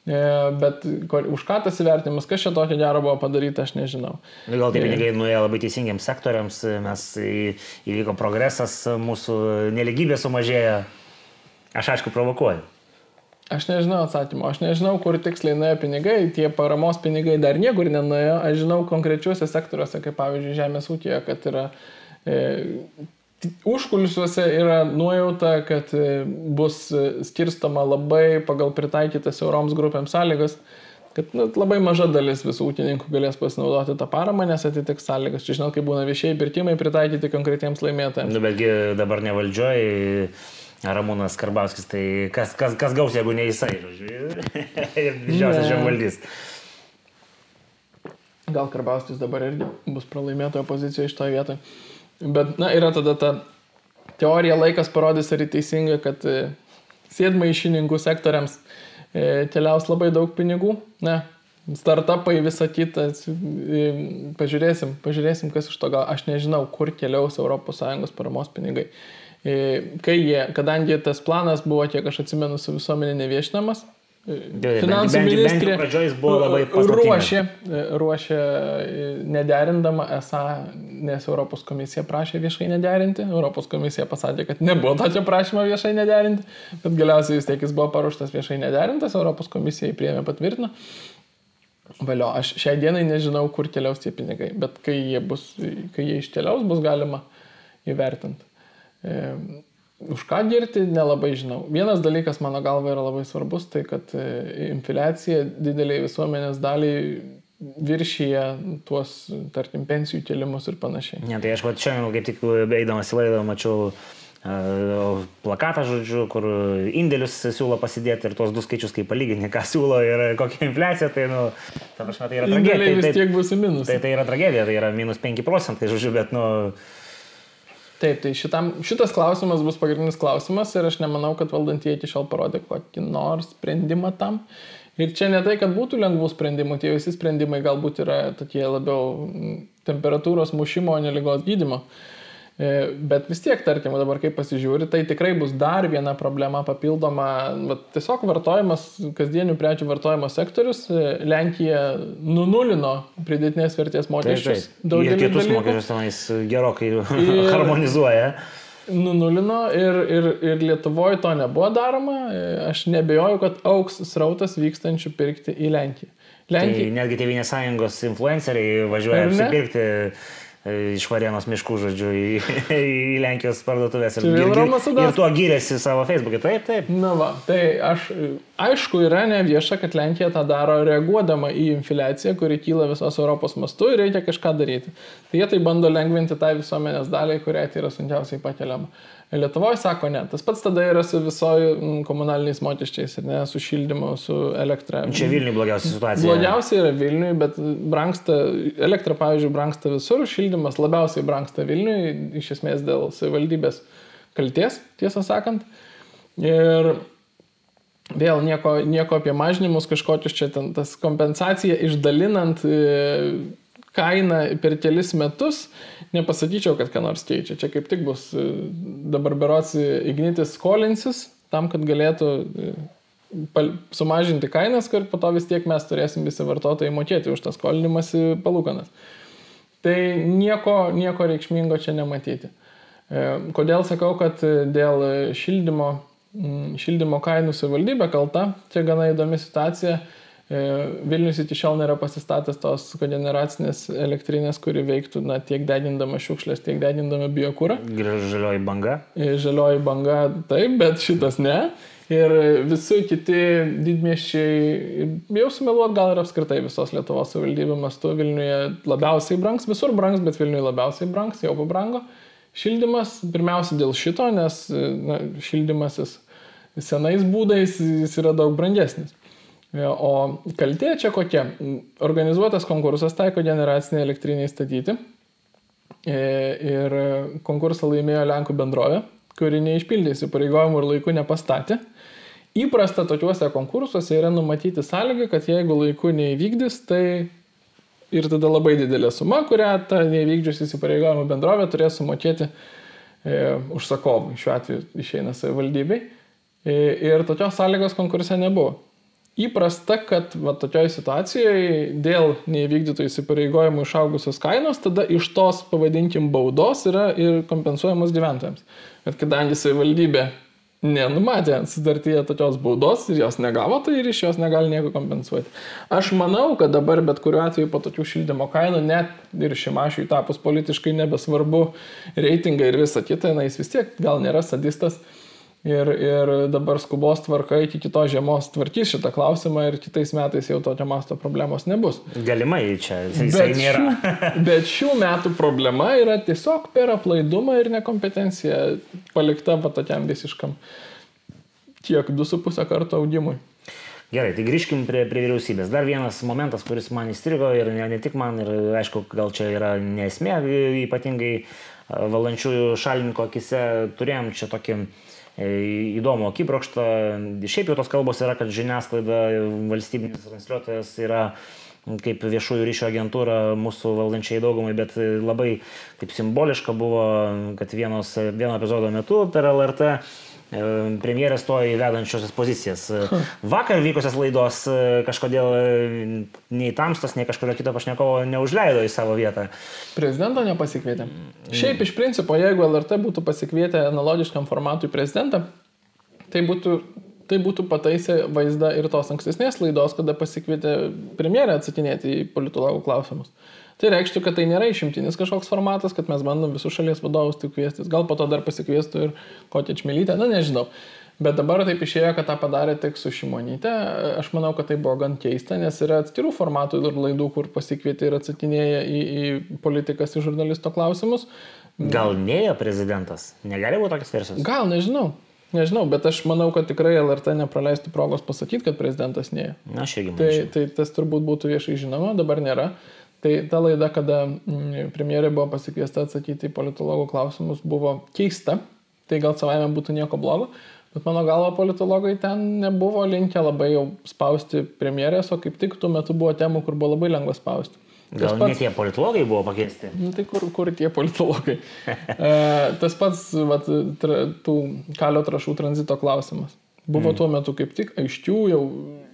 E, bet už ką tas įvertinimas, kas čia tokio gero buvo padaryta, aš nežinau. Nu, gal tie pinigai nuėjo labai teisingiams sektoriams, mes įvyko progresas, mūsų neligybė sumažėjo. Aš aišku provokuoju. Aš nežinau atsakymą, aš nežinau, kur tiksliai nuėjo pinigai, tie paramos pinigai dar niekur nenuėjo, aš žinau konkrečiuose sektoriuose, kaip pavyzdžiui žemės ūkėje, kad yra e, Užkulisiuose yra nuojauta, kad e, bus e, skirstama labai pagal pritaikytas euroms grupėms sąlygas, kad nu, labai maža dalis visų ūkininkų galės pasinaudoti tą paramą, nes atitiks sąlygas. Čia žinot, kaip būna viešieji pirkimai pritaikyti konkretiems laimėtojams. Nu, betgi dabar nevaldžioji. Ramūnas Karbauskis, tai kas, kas, kas gaus, jeigu ne jisai, žodžiu. Didžiausias žemvaldys. Gal Karbauskis dabar irgi bus pralaimėtojo pozicijoje iš to vietoje. Bet, na, yra tada ta teorija, laikas parodys, ar teisinga, kad e, sėdmaišininkų sektoriams e, keliaus labai daug pinigų. Na, startupai, visa kita. E, pažiūrėsim, pažiūrėsim, kas iš to gal. Aš nežinau, kur keliaus ES paramos pinigai. Kai jie, kadangi tas planas buvo, kiek aš atsimenu, su visuomenė neviešinamas, Finansų ministrė ruošė, ruošė nederindama esą, nes Europos komisija prašė viešai nederinti. Europos komisija pasakė, kad nebuvo tokio prašymo viešai nederinti, bet galiausiai vis tiek jis buvo paruoštas viešai nederintas, Europos komisija jį priėmė patvirtino. Valio, aš šiai dienai nežinau, kur keliaus tie pinigai, bet kai jie, bus, kai jie iškeliaus, bus galima įvertinti. Už ką girti, nelabai žinau. Vienas dalykas mano galva yra labai svarbus, tai kad e, infliacija dideliai visuomenės daliai viršyje tuos, tarkim, pensijų kelimus ir panašiai. Ne, tai aš va čia, kaip tik eidamas į laidą, mačiau uh, plakatą, žodžiu, kur indėlius siūlo pasidėti ir tuos du skaičius, kaip palyginti, ką siūlo ir kokia infliacija, tai, nu, ta prasme, tai yra tragedija. Indėliai vis tai, tiek bus minus. Tai, tai yra tragedija, tai yra minus 5 procentai, žodžiu, bet, nu, Taip, tai šitam, šitas klausimas bus pagrindinis klausimas ir aš nemanau, kad valdantieji iki šiol parodė kokį nors sprendimą tam. Ir čia ne tai, kad būtų lengvų sprendimų, tie visi sprendimai galbūt yra tokie labiau temperatūros mušimo, o ne lygos gydimo. Uh, bet vis tiek, tarkim, dabar kaip pasižiūri, tai tikrai bus dar viena problema papildoma. Bet tiesiog vartojimas, kasdienių prekių vartojimo sektorius, e, Lenkija nunulino pridėtinės vertės mokesčius. Daugelį kitus dalykų. mokesčius tenais gerokai ir, harmonizuoja. Nunulino ir, ir, ir Lietuvoje to nebuvo daroma. E, aš nebejoju, kad auks srautas vykstančių pirkti į Lenkiją. Lenkija. Tai netgi Tevinės sąjungos influenceriai važiuoja apsipirkti iš Varėnos miškų, žodžiu, į, į Lenkijos parduotuvės ir, ir, ir, tuo gyrėsi savo Facebook'e. Taip, taip. Na va, tai aš, aišku, yra nevieša, kad Lenkija tą daro reaguodama į infiliaciją, kuri kyla visos Europos mastu ir reikia kažką daryti. Tai jie tai bando lengvinti tą tai visuomenės dalį, kuriai tai yra sunkiausiai pakeliama. Lietuvoje sako ne. Tas pats tada yra su visoju mm, komunaliniais mokesčiais, ne, su šildymu, su elektra. Čia Vilniui blogiausia situacija. Blogiausia yra Vilniui, bet brangsta, elektra, pavyzdžiui, brangsta visur, šildymas labiausiai brangsta Vilniui, iš esmės dėl savivaldybės kalties, tiesą sakant. Ir vėl nieko, nieko apie mažinimus, kažkokius čia ten tas kompensacija išdalinant kainą per kelis metus, nepasakyčiau, kad ką nors keičia. Čia kaip tik bus e, dabar berots Ignitis skolinsis tam, kad galėtų e, sumažinti kainas, kad po to vis tiek mes turėsim visi vartotojai mokėti už tą skolinimąsi palūkanas. Tai nieko, nieko reikšmingo čia nematyti. E, kodėl sakau, kad dėl šildymo, šildymo kainų savivaldybė kalta, čia gana įdomi situacija Vilnius iki šiol nėra pasistatęs tos kogeneracinės elektrinės, kuri veiktų na, tiek degindama šiukšlės, tiek degindama biokūrą. Žalioji banga. E, žalioji banga taip, bet šitas ne. Ir visi kiti didmiešiai, jau sumeluot gal ir apskritai visos Lietuvos savivaldybių mastu Vilniuje labiausiai brangs, visur brangs, bet Vilniuje labiausiai brangs, jau pabrango. Šildymas pirmiausia dėl šito, nes na, šildymasis senais būdais jis yra daug brangesnis. O kaltė čia kokia? Organizuotas konkursas taiko generacinį elektrinį statyti. E, ir konkursą laimėjo Lenkų bendrovė, kuri neišpildė įsipareigojimų ir laiku nepastatė. Įprasta tokiuose konkursuose yra numatyti sąlygą, kad jeigu laiku neįvykdys, tai ir tada labai didelė suma, kurią ta neįvykdžius įsipareigojimų bendrovė turės sumokėti e, užsakovui, šiuo atveju išeina savivaldybei. E, ir tokios sąlygos konkurse nebuvo. Įprasta, kad va, tokioje situacijoje dėl neįvykdytų įsipareigojimų išaugusios kainos, tada iš tos, pavadinkim, baudos yra ir kompensuojamos gyventojams. Bet kadangi savivaldybė nenumatė sudartyje tokios baudos ir jos negavo, tai ir iš jos negali nieko kompensuoti. Aš manau, kad dabar bet kuriuo atveju po tokių šildymo kainų, net ir šimašiui tapus politiškai nebesvarbu reitingai ir visa kita, na jis vis tiek gal nėra sadistas Ir, ir dabar skubos tvarka iki kitos žiemos tvarkys šitą klausimą ir kitais metais jau tokio masto problemos nebus. Galimai čia bet nėra. Šių, bet šių metų problema yra tiesiog per aplaidumą ir nekompetenciją palikta patokiam visiškam tiek 2,5 karto augimui. Gerai, tai grįžkim prie, prie vyriausybės. Dar vienas momentas, kuris man įstrigo ir ne, ne tik man, ir aišku, gal čia yra nesmė, ypatingai valančiųjų šalininko akise turėjom čia tokį uh, įdomų akibrokštą. Šiaip jau tos kalbos yra, kad žiniasklaida, valstybinis transliuotojas yra kaip viešųjų ryšio agentūra mūsų valdančiai daugumai, bet labai taip simboliška buvo, kad vienos, vieno epizodo metu per LRT Premjerės to įvedančiosios pozicijas. Vakar vykusios laidos kažkodėl nei tamstas, nei kažkurio kito pašnekovo neužleido į savo vietą. Prezidento nepasikvietė. Šiaip iš principo, jeigu LRT būtų pasikvietę analogiškam formatui prezidentą, tai būtų, tai būtų pataisę vaizdą ir tos ankstesnės laidos, kada pasikvietė premjerę atsakinėti į politologų klausimus. Tai reikštų, kad tai nėra išimtinis kažkoks formatas, kad mes bandom visus šalies vadovus tik kviestis. Gal po to dar pasikviestų ir kokią čmelytę, na nežinau. Bet dabar taip išėjo, kad tą padarė tik su Šimonyte. Aš manau, kad tai buvo gan keista, nes yra atskirų formatų ir laidų, kur pasikvietė ir atsakinėja į, į politikas, į žurnalisto klausimus. Gal neėjo prezidentas? Negali būti tokios versijos? Gal, nežinau. Nežinau, bet aš manau, kad tikrai LRT nepraleistų progos pasakyti, kad prezidentas neėjo. Na, aš irgi manau. Tai, tai tas turbūt būtų viešai žinoma, dabar nėra. Tai ta laida, kada mm, premjerė buvo pasikviesta atsakyti į politologų klausimus, buvo keista. Tai gal savaime būtų nieko blogo. Bet mano galva politologai ten nebuvo linkę labai jau spausti premjerės, o kaip tik tuo metu buvo temų, kur buvo labai lengva spausti. Gal pats, ne tie politologai buvo pakviesti? Nu, tai kur, kur tie politologai? e, tas pats vat, tra, tų kalio trašų tranzito klausimas. Buvo mm. tuo metu kaip tik aiškių jau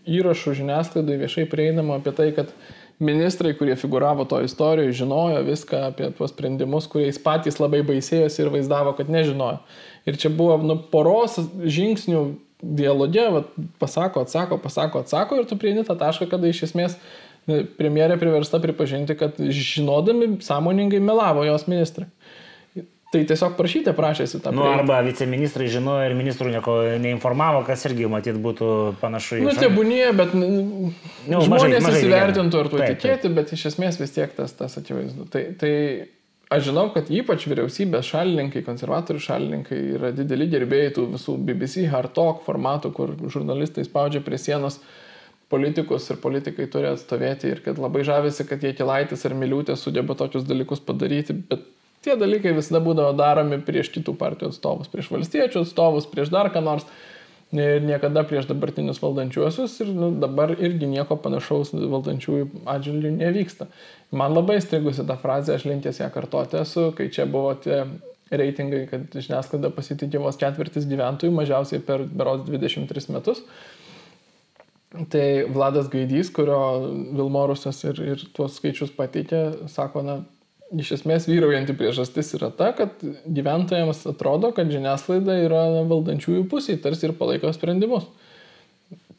įrašų žiniasklaidai viešai prieinama apie tai, kad ministrai, kurie figuravo to istorijoje, žinojo viską apie tuos sprendimus, kuriais patys labai baisėjosi ir vaizdavo, kad nežinojo. Ir čia buvo nu, poros žingsnių dialoge, vat, pasako, atsako, pasako, atsako ir tu prieini tą tašką, kada iš esmės e, premjerė priversta pripažinti, kad žinodami sąmoningai melavo jos ministrai. Tai tiesiog prašyti prašėsi tą. Nu, arba viceministrai žinojo ir ministrų nieko neinformavo, kas irgi matyt būtų panašu į... Nu, tie būnie, bet nu, žmonės mažai, mažai įsivertintų, ar tu taip, tikėti, bet iš esmės vis tiek tas, tas akivaizdu. Tai, tai aš žinau, kad ypač vyriausybės šalininkai, konservatorių šalininkai yra dideli gerbėjai tų visų BBC hard talk formatų, kur žurnalistai spaudžia prie sienos politikus ir politikai turi atstovėti ir kad labai žavisi, kad jie kilaitis ar miliutė sugeba tokius dalykus padaryti, bet Tie dalykai visada būdavo daromi prieš kitų partijų atstovus, prieš valstiečių atstovus, prieš dar ką nors ir niekada prieš dabartinius valdančiuosius ir nu, dabar irgi nieko panašaus valdančiųjų atžvilgių nevyksta. Man labai strigusi ta frazė, aš linkęs ją kartoti esu, kai čia buvo tie reitingai, kad žiniasklaida pasitikė vos ketvirtis gyventojų, mažiausiai per beros 23 metus. Tai Vladas Gaidys, kurio Vilmorusas ir, ir tuos skaičius pateikė, sako, na, iš esmės vyraujanti priežastis yra ta, kad gyventojams atrodo, kad žiniasklaida yra valdančiųjų pusėje, tarsi ir palaiko sprendimus.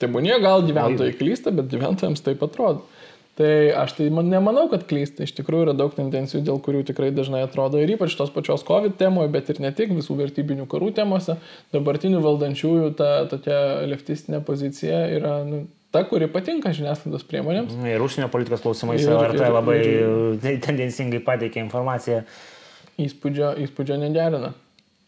Tebūnie gal gyventojai klysta, bet gyventojams taip atrodo. Tai aš tai man, nemanau, kad klysta. Iš tikrųjų yra daug tendencijų, dėl kurių tikrai dažnai atrodo ir ypač tos pačios COVID temoje, bet ir ne tik visų vertybinių karų temose. Dabartinių valdančiųjų ta tokia leftistinė pozicija yra nu, ta, kuri patinka žiniasklaidos priemonėms. Ir užsienio politikos klausimais LRT ir- labai ir- tendencingai pateikia informaciją. Įspūdžio, įspūdžio negerina.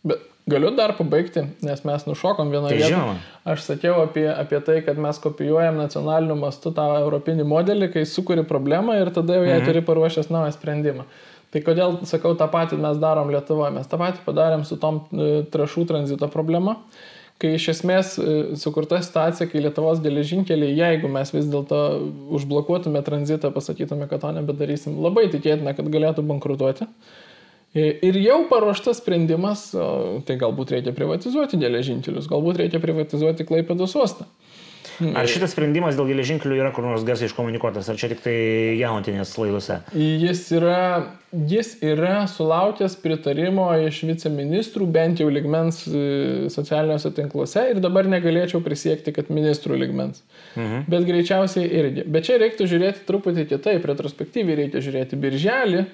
Bet galiu dar pabaigti, nes mes nušokom vienoje Tai žinoma. Aš sakiau apie, apie tai, kad mes kopijuojam nacionaliniu mastu tą europinį modelį, kai sukuri problemą ir tada jau jai mhm. turi paruošęs naują sprendimą. Tai kodėl, sakau, tą patį mes darom Lietuvoje? Mes tą patį padarėm su tom e, trašų tranzito problema, kai iš esmės e, sukurta situacija, kai Lietuvos geležinkeliai, jeigu mes vis dėlto užblokuotume tranzitą, pasakytume, kad to nebedarysim, labai tikėtina, kad galėtų bankrutuoti. E, Ir jau paruoštas sprendimas, tai galbūt reikia privatizuoti geležinkelius, galbūt reikia privatizuoti Klaipėdos uostą. Ar šitas sprendimas dėl geležinkelių yra kur nors garsiai iškomunikuotas, ar čia tik tai jautinės laidose? Jis yra, jis yra sulaukęs pritarimo iš viceministrų, bent jau ligmens e, socialiniuose tinkluose ir dabar negalėčiau prisiekti, kad ministrų ligmens. Mhm. Bet greičiausiai irgi. Bet čia reiktų žiūrėti truputį kitaip, retrospektyviai reikia žiūrėti. Birželį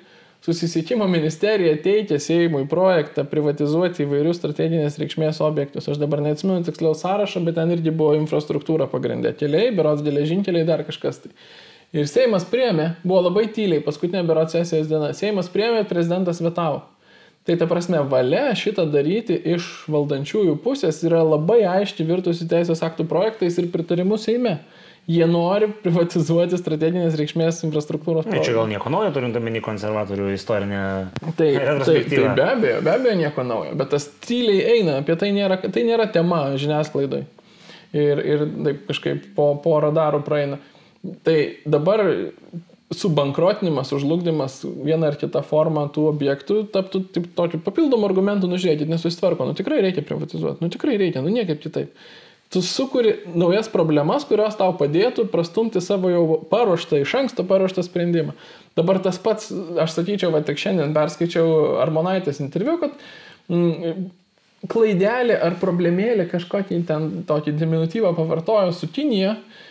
Susisiekimo ministerija teikia Seimui projektą privatizuoti įvairius strateginės reikšmės objektus. Aš dabar neatsimenu tiksliau sąrašą, bet ten irgi buvo infrastruktūra pagrindė. Keliai, berots geležinkeliai, dar kažkas tai. Ir Seimas priemė, buvo labai tyliai, paskutinė berots sesijos diena. Seimas priemė, prezidentas vetavo. Tai ta prasme, valia šitą daryti iš valdančiųjų pusės yra labai aiškiai virtusi teisės aktų projektais ir pritarimu Seime jie nori privatizuoti strateginės reikšmės infrastruktūros Tai čia gal nieko naujo, turint omeny konservatorių istorinę Tai, tai, tai retrospektyvą. be abejo, be abejo nieko naujo, bet tas tyliai eina, apie tai nėra, tai nėra tema žiniasklaidai. Ir, ir taip kažkaip po, po radarų praeina. Tai dabar subankrotinimas, užlugdymas vieną ar kitą formą tų objektų taptų taip, tokiu papildomu argumentu, nu žiūrėkit, nesusitvarko, nu tikrai reikia privatizuoti, nu tikrai reikia, nu niekaip kitaip. Tu sukuri naujas problemas, kurios tau padėtų prastumti savo jau paruoštą, iš anksto paruoštą sprendimą. Dabar tas pats, aš sakyčiau, va tik šiandien perskaičiau Armonaitės interviu, kad mm, klaidelė ar problemėlė kažkokį ten tokį diminutyvą pavartojo su Kinija. E,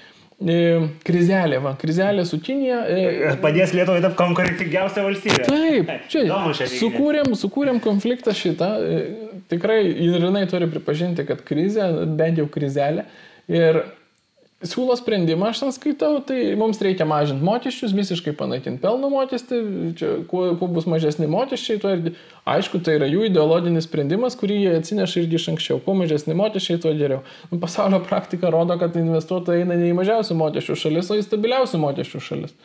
krizelė, va, krizelė su Kinija. E, Padės Lietuvai tapti konkurencingiausią valstybę. Taip, čia sukūrėm, sukūrėm konfliktą šitą. e, Tikrai ir jinai turi pripažinti, kad krizė, bent jau krizelė. Ir siūlo sprendimą, aš ten skaitau, tai mums reikia mažinti mokesčius, visiškai panaikinti pelno mokestį, čia, kuo, kuo bus mažesni mokesčiai, tuo irgi, aišku, tai yra jų ideologinis sprendimas, kurį jie atsineša irgi iš anksčiau. Kuo mažesni mokesčiai, tuo geriau. Nu, pasaulio praktika rodo, kad investuotojai eina ne į mažiausių mokesčių šalis, o į stabiliausių mokesčių šalis.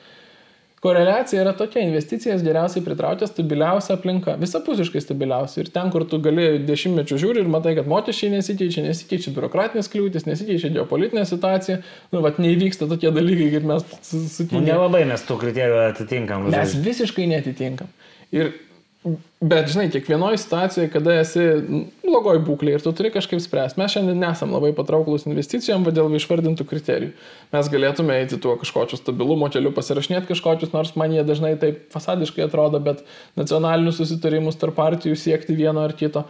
Koreliacija yra tokia, investicijas geriausiai pritraukia stabiliausia aplinka, visapusiškai stabiliausia. Ir ten, kur tu gali dešimtmečių žiūri ir matai, kad mokesčiai nesikeičia, nesikeičia biurokratinės kliūtis, nesikeičia geopolitinė situacija, nu, vat neįvyksta tokie dalykai, kaip mes su, su Nu, nelabai mes tų kriterijų atitinkam. Mes visiškai netitinkam. Ir, bet, žinai, kiekvienoje situacijoje, kada esi blogoj būklėje ir tu turi kažkaip spręsti, mes šiandien nesam labai patrauklus investicijom, bet dėl išvardintų kriterijų. Mes galėtume eiti tuo kažkokiu stabilumo keliu, pasirašinėti kažkokius, nors man jie dažnai taip fasadiškai atrodo, bet nacionalinius susitarimus tarp partijų siekti vieno ar kito.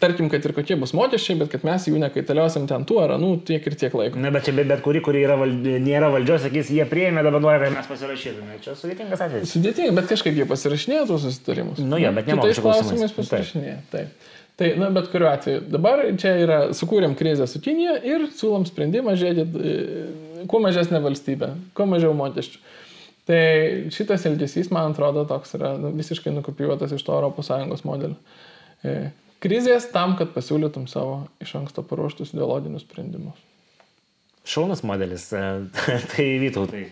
Tarkim, kad ir kokie bus mokesčiai, bet kad mes jų nekaitaliosim ten tuo ar anų tiek ir tiek laiko. Na, bet čia bet, bet kuri, kuri yra val... nėra valdžios, sakys, jie prieėmė, dabar nori, kad mes pasirašytume. Čia sudėtingas atvejis. Sudėtinga, bet kažkaip jie pasirašinėja tuos susitarimus. Nu jo, bet ne Kitais klausimais. pasirašinėja. Taip. Tai, na, bet kuriuo atveju. Dabar čia yra, sukūrėm krizę su Kinija ir siūlom sprendimą, žiūrėkit, e, kuo mažesnė valstybė, kuo mažiau mokesčių. Tai šitas elgesys, man atrodo, toks yra nu, visiškai nukopijuotas iš to ES modelio. E, Krizės tam, kad pasiūlytum savo iš anksto paruoštus ideologinius sprendimus. Šaunas modelis. e, tai vytautai.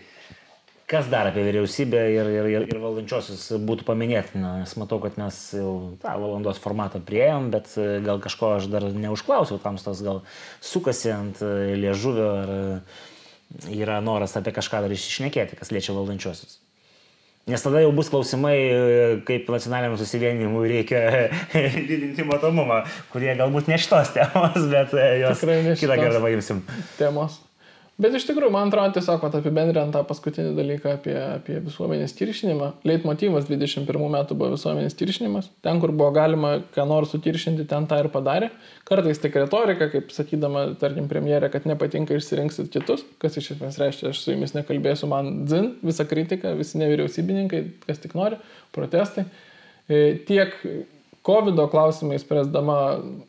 Kas dar apie vyriausybę ir, ir, ir, ir valdančiosius būtų paminėtina? Nes matau, kad mes jau tą valandos formatą prieėm, bet e, gal kažko aš dar neužklausiau, tamstos gal sukasi ant e, liežuvio ar e, yra noras apie kažką dar išnekėti, kas liečia valdančiosius. Nes tada jau bus klausimai, kaip nacionaliniam susivienimui reikia didinti matomumą, kurie galbūt ne šitos temos, bet jos kitą kartą paimsim. Temos. Bet iš tikrųjų, man atrodo, tiesiog apibendrinant tą paskutinį dalyką apie, apie visuomenės kiršinimą. Leitmotyvas 21 metų buvo visuomenės kiršinimas. Ten, kur buvo galima ką nors sutiršinti, ten tą ir padarė. Kartais tik retorika, kaip sakydama, tarkim, premjerė, kad nepatinka išsirinksit kitus, kas iš esmės reiškia, aš su jumis nekalbėsiu, man dzin, visa kritika, visi nevyriausybininkai, kas tik nori, protestai. E, tiek COVID klausimais spręsdama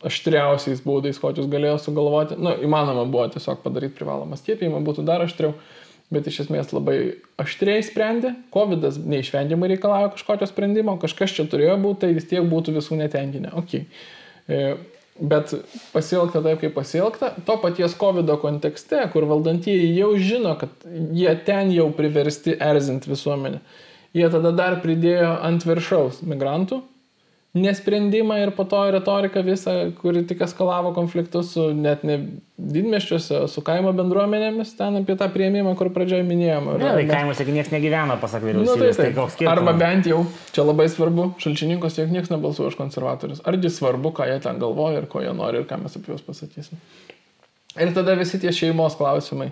aštriausiais būdais, kokius galėjo sugalvoti. Na, nu, įmanoma buvo tiesiog padaryti privalomą skiepijimą, būtų dar aštriau, bet iš esmės labai aštriai sprendė. COVID neišvengiamai reikalavo kažkokio sprendimo, kažkas čia turėjo būti, tai vis tiek būtų visų netenkinę. Okay. E, bet pasielgta taip, kaip pasielgta, to paties COVID kontekste, kur valdantieji jau žino, kad jie ten jau priversti erzinti visuomenę, jie tada dar pridėjo ant viršaus migrantų nesprendimą ir po to retoriką visą, kuri tik eskalavo konfliktus su net ne didmeščiuose, su kaimo bendruomenėmis, ten apie tą prieimimą, kur pradžioje minėjome. Ne, tai kaimuose niekas negyvena, pasak vyriausybės. Nu, tai, tai, tai koks skirtumas? Arba bent jau, čia labai svarbu, šalčininkos tiek niekas nebalsuoja už konservatorius. Argi svarbu, ką jie ten galvoja ir ko jie nori ir ką mes apie juos pasakysim. Ir tada visi tie šeimos klausimai.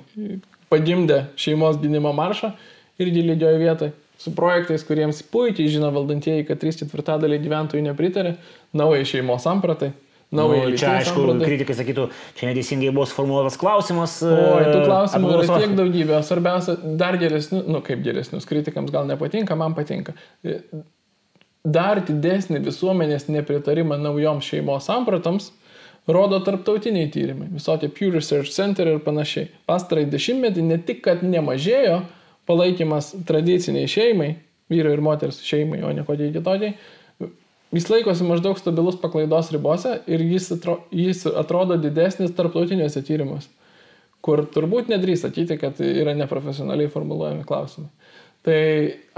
Pagimdė šeimos gynimo maršą irgi lygioje vietoje su projektais, kuriems puikiai žino valdantieji, kad 3 ketvirtadaliai gyventojų nepritarė, naujai šeimos sampratai. Naujai nu, čia, aišku, sampratai. kritikai sakytų, čia neteisingai buvo sformuoluotas klausimas. O, tų klausimų apklauso. yra tiek daugybė, svarbiausia, dar geresnius, nu kaip geresnius, kritikams gal nepatinka, man patinka. Dar didesnį visuomenės nepritarimą naujoms šeimos sampratoms rodo tarptautiniai tyrimai, visokie Pew Research Center ir panašiai. Pastarai dešimtmetį ne tik, kad nemažėjo, palaikymas tradiciniai šeimai, vyro ir moters šeimai, o ne kokiai kitokiai, jis laikosi maždaug stabilus paklaidos ribose ir jis, atro, jis atrodo didesnis tarptautiniuose tyrimuose, kur turbūt nedrįs sakyti, kad yra neprofesionaliai formuluojami klausimai. Tai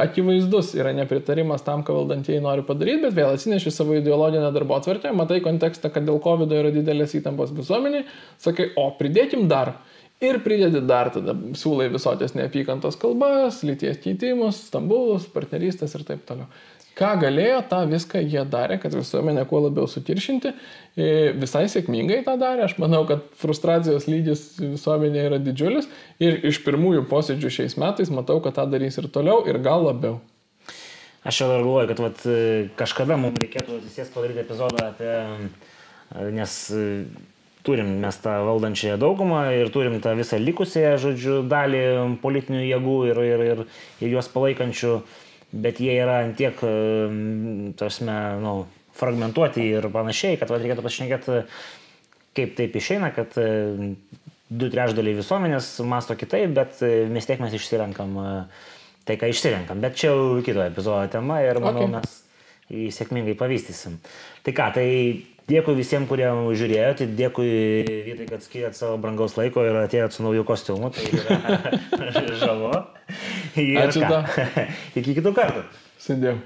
akivaizdus yra nepritarimas tam, ką valdantieji nori padaryti, bet vėl atsineši savo ideologinę darbo atvarkę, matai kontekstą, kad dėl COVID yra didelės įtampos visuomeniai, sakai, o pridėkim dar Ir pridedi dar tada, siūlai visokias neapykantos kalbas, lyties keitimus, stambulus, partnerystės ir taip toliau. Ką galėjo, tą viską jie darė, kad visuomenę kuo labiau sutiršinti. E, visai sėkmingai tą darė. Aš manau, kad frustracijos lygis visuomenėje yra didžiulis. Ir iš pirmųjų posėdžių šiais metais matau, kad tą darys ir toliau, ir gal labiau. Aš jau galvoju, kad vat, kažkada mums reikėtų atsisės padaryti epizodą apie... Nes turim mes tą valdančiąją daugumą ir turim tą visą likusią, žodžiu, dalį politinių jėgų ir, ir, ir, ir juos palaikančių, bet jie yra antiek, tasme, nu, fragmentuoti ir panašiai, kad va, reikėtų pašnekėti, kaip taip išeina, kad du trešdaliai visuomenės masto kitaip, bet vis tiek mes išsirenkam tai, ką išsirenkam. Bet čia jau kito epizodo tema ir manau, okay. mes jį sėkmingai pavystysim. Tai ką, tai Dėkui visiems, kurie žiūrėjote, dėkui Vytai, kad skiriat savo brangaus laiko ir atėjot su nauju kostiumu, tai yra žavu. Ačiū. Iki kitų kartų. Sėdėjau.